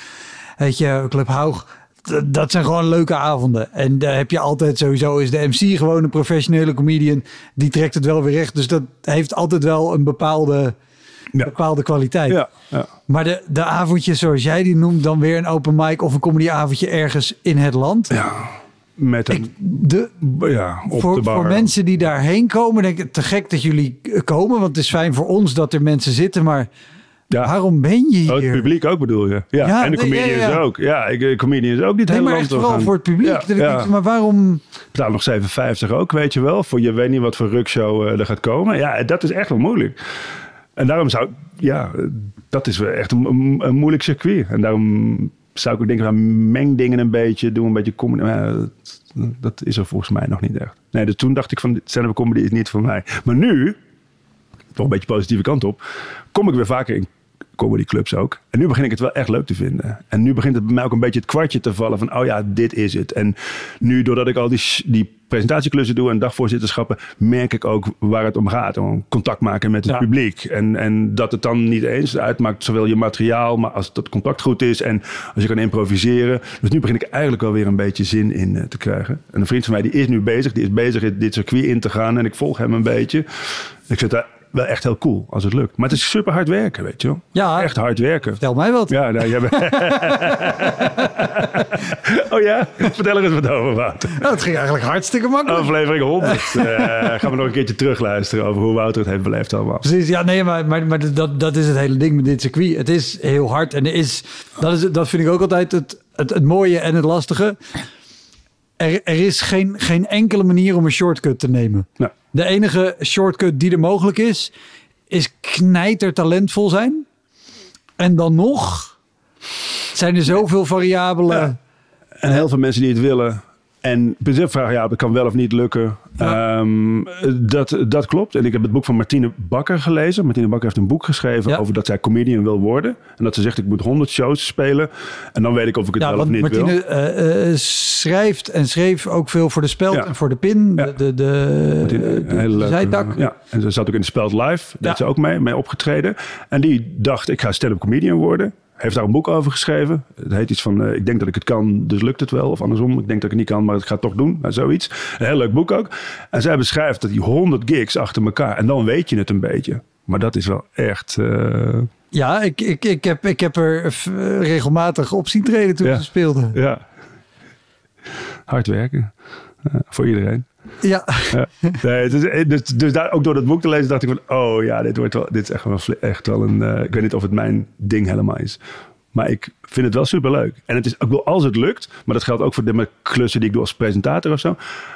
Weet je, Club Haug. Dat zijn gewoon leuke avonden. En daar heb je altijd sowieso is de MC gewoon een professionele comedian. Die trekt het wel weer recht. Dus dat heeft altijd wel een bepaalde, Ja. bepaalde kwaliteit. ja, ja. Maar de, de avondjes zoals jij die noemt, dan weer een open mic of een comedyavondje ergens in het land. ja, met een, Ik, de, ja, op voor, de bar. voor mensen die daarheen komen, denk ik te gek dat jullie komen. Want het is fijn voor ons dat er mensen zitten. Maar ja. waarom ben je hier? Oh, het publiek ook bedoel je? Ja, Ja, en de comedians ja, ook. Ja, ik, de comedians ook niet nee, heel maar echt vooral gaan. voor het publiek. Ik maar waarom? betaal nog 7,50 ook, weet je wel. Voor je weet niet wat voor rukshow eh, er gaat komen. Ja, dat is echt wel moeilijk. En daarom zou ik, ja, eh, dat is wel echt een, een, een moeilijk circuit. En daarom zou ik ook denken, van, meng dingen een beetje, doe een beetje comedy. Maar dat, dat is er volgens mij nog niet echt. Nee, dus toen dacht ik van, stand-up comedy is niet voor mij. Maar nu, toch een beetje positieve kant op, kom ik weer vaker in comedyclubs ook. En nu begin ik het wel echt leuk te vinden. En nu begint het bij mij ook een beetje het kwartje te vallen van, oh ja, dit is het. En nu, doordat ik al die, die presentatieklussen doe en dagvoorzitterschappen, merk ik ook waar het om gaat. Om contact maken met het Ja. publiek. En, en dat het dan niet eens uitmaakt, zowel je materiaal, maar als het contact goed is en als je kan improviseren. Dus nu begin ik eigenlijk wel weer een beetje zin in eh, te krijgen. En een vriend van mij die is nu bezig, die is bezig in dit circuit in te gaan en ik volg hem een beetje. Ik vind dat wel echt heel cool als het lukt. Maar het is super hard werken, weet je wel. Ja. Echt hard werken. Vertel mij wat. Ja, nou, jij bent... oh ja? Vertel er eens wat over, Wouter. Nou, het ging eigenlijk hartstikke makkelijk. Aflevering 100. Eh, gaan we nog een keertje terugluisteren over hoe Wouter het heeft beleefd allemaal. Precies, ja, nee, maar, maar, maar dat, dat is het hele ding met dit circuit. Het is heel hard en er is, dat, is, dat vind ik ook altijd het, het, het mooie en het lastige. Er, er is geen, geen enkele manier om een shortcut te nemen. Nou, De enige shortcut die er mogelijk is, is knijter talentvol zijn. En dan nog zijn er zoveel variabelen. En heel veel mensen die het willen. En vragen, ja, dat kan wel of niet lukken. Ja. Ehm, dat, dat klopt. En ik heb het boek van Martine Bakker gelezen. Martine Bakker heeft een boek geschreven Ja. over dat zij comedian wil worden. En dat ze zegt, ik moet 100 shows spelen. En dan weet ik of ik het Ja, wel of niet Martine wil. eh, eh, schrijft en schreef ook veel voor de speld en voor de pin. De, de, Martine, hele zijtak. Ja, en ze zat ook in de Speld Live. Daar heeft ze ook mee, mee opgetreden. En die dacht, ik ga stand-up comedian worden. Heeft daar een boek over geschreven. Het heet iets van, eh, ik denk dat ik het kan, dus lukt het wel. Of andersom, ik denk dat ik het niet kan, maar ik ga het toch doen. Nou, zoiets. Een heel leuk boek ook. En zij beschrijft dat die 100 gigs achter elkaar. En dan weet je het een beetje. Maar dat is wel echt... eh, Ja, ik, ik, ik, heb, ik heb er eh, regelmatig op zien treden toen Ja. ze speelden. ja. Hard werken. Eh, voor iedereen. Ja, Ja. Nee, is, dus dus daar, ook door dat boek te lezen dacht ik van... Oh ja, dit, wordt wel, dit is echt wel, echt wel een... eh, ik weet niet of het mijn ding helemaal is. Maar ik vind het wel superleuk. En het is ook wel als het lukt... Maar dat geldt ook voor de klussen die ik doe als presentator of zo.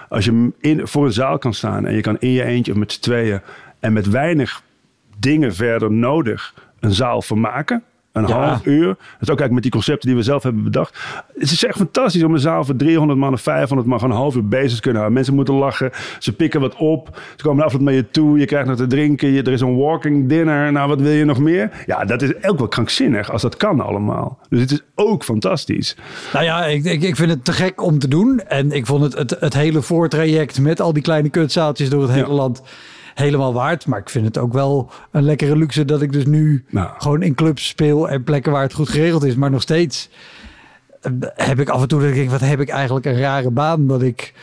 Als je in, voor een zaal kan staan... En je kan in je eentje of met z'n tweeën... En met weinig dingen verder nodig... Een zaal vermaken... Een Ja. half uur. Dat is ook eigenlijk met die concepten die we zelf hebben bedacht. Het is echt fantastisch om een zaal van 300 man of 500 man gewoon een half uur bezig te kunnen houden. Mensen moeten lachen. Ze pikken wat op. Ze komen afloop naar je toe. Je krijgt nog te drinken. Je, er is een walking dinner. Nou, wat wil je nog meer? Ja, dat is ook wel krankzinnig als dat kan allemaal. Dus het is ook fantastisch. nou ja, ik, ik, ik vind het te gek om te doen. En ik vond het, het, het hele voortraject met al die kleine kutzaaltjes door het hele Ja. land helemaal waard. Maar ik vind het ook wel een lekkere luxe dat ik dus nu Nou. gewoon in clubs speel en plekken waar het goed geregeld is. Maar nog steeds eh, heb ik af en toe dat ik denk, wat heb ik eigenlijk een rare baan dat ik...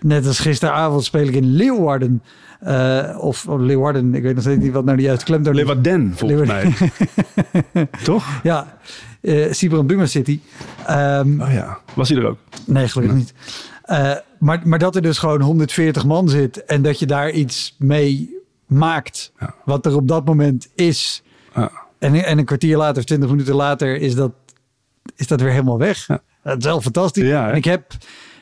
Net als gisteravond speel ik in Leeuwarden. Eh, of oh, Leeuwarden, ik weet nog steeds niet wat nou de juiste klemtoon is. Leeuwarden, volgens mij. Toch? Ja, eh Cyber Buma City. Ehm, Oh ja. Was hij er ook? nee, gelukkig niet. Maar, maar dat er dus gewoon 140 man zit en dat je daar iets mee maakt. Ja. Wat er op dat moment is. Ja. En, en een kwartier later of 20 minuten later is dat, is dat weer helemaal weg. Ja. Dat is wel fantastisch. En ik heb,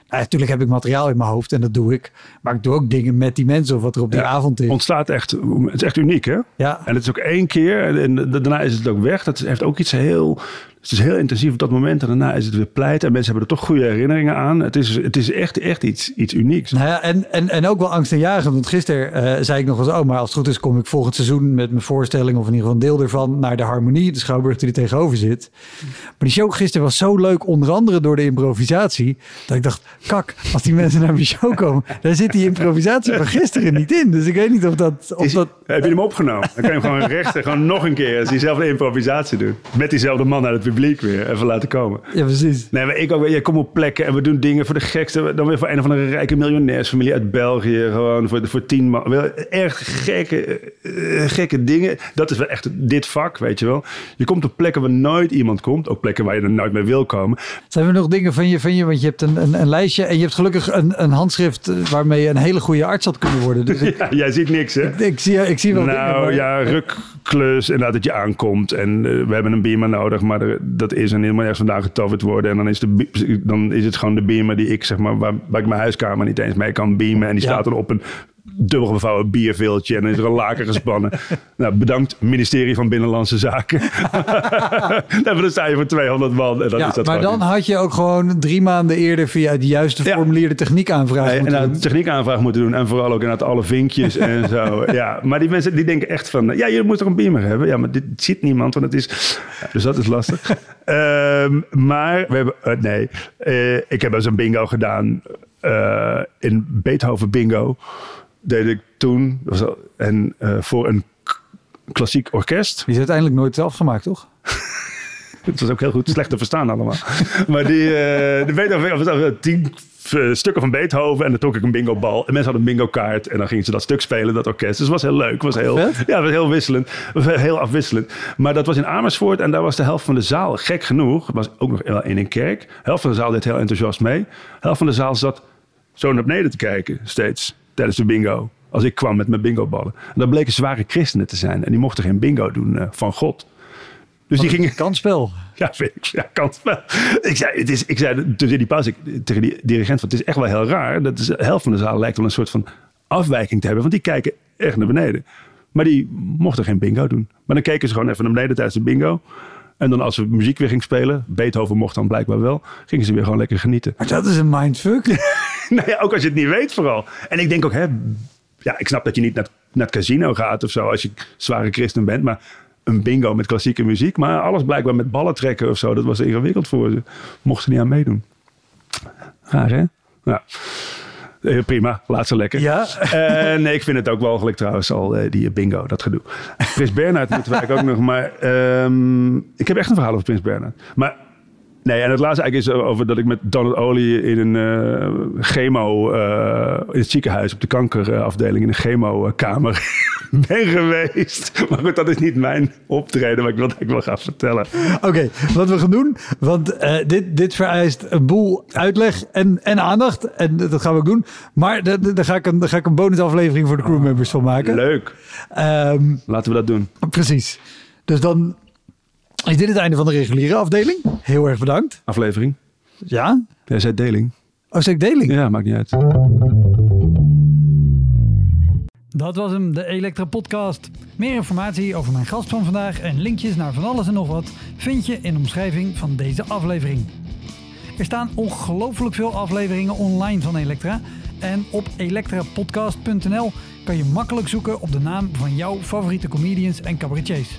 nou, natuurlijk heb ik materiaal in mijn hoofd en dat doe ik. Maar ik doe ook dingen met die mensen of wat er op die avond is. Ontstaat echt... Het is echt uniek, hè? Ja. En het is ook één keer en, en daarna is het ook weg. Dat heeft ook iets heel... Het is heel intensief op dat moment en daarna is het weer pleit. En mensen hebben er toch goede herinneringen aan. Het is, het is echt, echt iets, iets unieks. Nou ja, en, en, en ook wel angstaanjagend. Want gisteren eh, zei ik nog eens... oh, maar als het goed is kom ik volgend seizoen... met mijn voorstelling of in ieder geval een deel ervan... naar de Harmonie, de Schouwburg die er tegenover zit. Maar die show gisteren was zo leuk... onder andere door de improvisatie... dat ik dacht, kak, als die mensen naar mijn show komen... daar zit die improvisatie van gisteren niet in. Dus ik weet niet of dat... Of Is- dat Heb je hem opgenomen? Dan kan je hem gewoon rechten, gewoon nog een keer. Als hij zelf een improvisatie doet. Met diezelfde man uit het publiek weer. Even laten komen. ja, precies. Nee, maar ik ook. Je komt op plekken en we doen dingen voor de gekste. Dan weer voor een of andere rijke miljonairsfamilie uit België. Gewoon voor, voor tien man. Wel, Echt gekke, eh, gekke dingen. Dat is wel echt dit vak, weet je wel. Je komt op plekken waar nooit iemand komt. Ook plekken waar je er nooit mee wil komen. Zijn er nog dingen van je, van je want je hebt een, een, een lijstje... en je hebt gelukkig een, een handschrift... eh, waarmee je een hele goede arts had kunnen worden. Dus ik, Ja, jij ziet niks, hè? ik, zie, ik zie wel dingen. Nou maar- ja, rukklus. Inderdaad dat je aankomt. En eh, we hebben een beamer nodig. Maar er- dat is en helemaal ergens vandaan getoverd worden. En dan is, de, dan is het gewoon de beamer die ik zeg maar... Waar, waar ik mijn huiskamer niet eens mee kan beamen. En die Ja. staat dan op een dubbel gevouwen bierveeltje en is er een laken gespannen. nou, bedankt ministerie van Binnenlandse Zaken. dan sta je voor 200 man. En dan Ja, is dat maar dan had je ook gewoon drie maanden eerder via de juiste Ja. formulier de techniekaanvraag Nee, en moeten doen. techniekaanvraag moeten doen. En vooral ook inderdaad alle vinkjes en zo. Ja, maar die mensen die denken echt van... Ja, je moet toch een beamer hebben? Ja, maar dit ziet niemand, want het is... Dus dat is lastig. Ehm, maar we hebben... eh, nee, eh, ik heb eens een bingo gedaan. eh, in Beethoven bingo deed ik toen. En eh, voor een klassiek orkest. Die is uiteindelijk nooit zelf gemaakt, toch? Het was ook heel goed slecht te verstaan allemaal. maar die, eh de Beethoven, al tien eh, stukken van Beethoven. En dan trok ik een bingo bal. En mensen hadden een bingo kaart. En dan gingen ze dat stuk spelen, dat orkest. Dus het was heel leuk. Was heel, Vet. ja, was heel wisselend. Was heel afwisselend. Maar dat was in Amersfoort. En daar was de helft van de zaal, gek genoeg. Het was ook nog wel in een kerk. De helft van de zaal deed heel enthousiast mee. De helft van de zaal zat zo naar beneden te kijken, steeds. Tijdens de bingo. Als ik kwam met mijn bingoballen. En dat bleken zware christenen te zijn. En die mochten geen bingo doen eh, van God. Dus die gingen, Kansspel. ja, weet ik. Ja, kan het wel. Ik zei, het is, ik zei tussen die pauze ik, tegen die dirigent, van, het is echt wel heel raar. Dat is, de helft van de zaal lijkt wel een soort van afwijking te hebben. Want die kijken echt naar beneden. Maar die mochten geen bingo doen. Maar dan keken ze gewoon even naar beneden tijdens de bingo. En dan als we muziek weer ging spelen, Beethoven mocht dan blijkbaar wel, gingen ze weer gewoon lekker genieten. Maar dat is een mindfuck. nou ja, ook als je het niet weet vooral. En ik denk ook, hè, ja, ik snap dat je niet naar, naar het casino gaat of zo als je zware christen bent. Maar een bingo met klassieke muziek. Maar alles blijkbaar met ballen trekken of zo. Dat was ingewikkeld voor ze. Mochten ze niet aan meedoen. Raar hè? Ja. Eh, Prima, laat ze lekker. Ja. Eh, nee, ik vind het ook wel gelijk trouwens al, eh, die bingo, dat gedoe. Prins Bernhard moeten eigenlijk ook nog, maar ehm, ik heb echt een verhaal over Prins Bernhard. Maar nee, en het laatste eigenlijk is over dat ik met Donald Olie in een eh, chemo, eh, in het ziekenhuis op de kankerafdeling in een chemokamer ben geweest. Maar goed, dat is niet mijn optreden, maar ik wil het wel gaan vertellen. Oké, wat we gaan doen, want eh, dit, dit vereist een boel uitleg en, en aandacht. En dat gaan we ook doen. Maar da- da- daar ga ik een, ga ik een bonusaflevering voor de crewmembers van maken. Leuk, Ehm, laten we dat doen. precies. Dus dan is dit het einde van de reguliere afdeling. Heel erg bedankt. Aflevering. Ja? Jij zei deling. Oh, zeg ik deling? Ja, maakt niet uit. Dat was hem, de Elektra Podcast. Meer informatie over mijn gast van vandaag en linkjes naar van alles en nog wat vind je in de omschrijving van deze aflevering. Er staan ongelooflijk veel afleveringen online van Elektra. En op elektrapodcast.nl kan je makkelijk zoeken op de naam van jouw favoriete comedians en cabaretiers.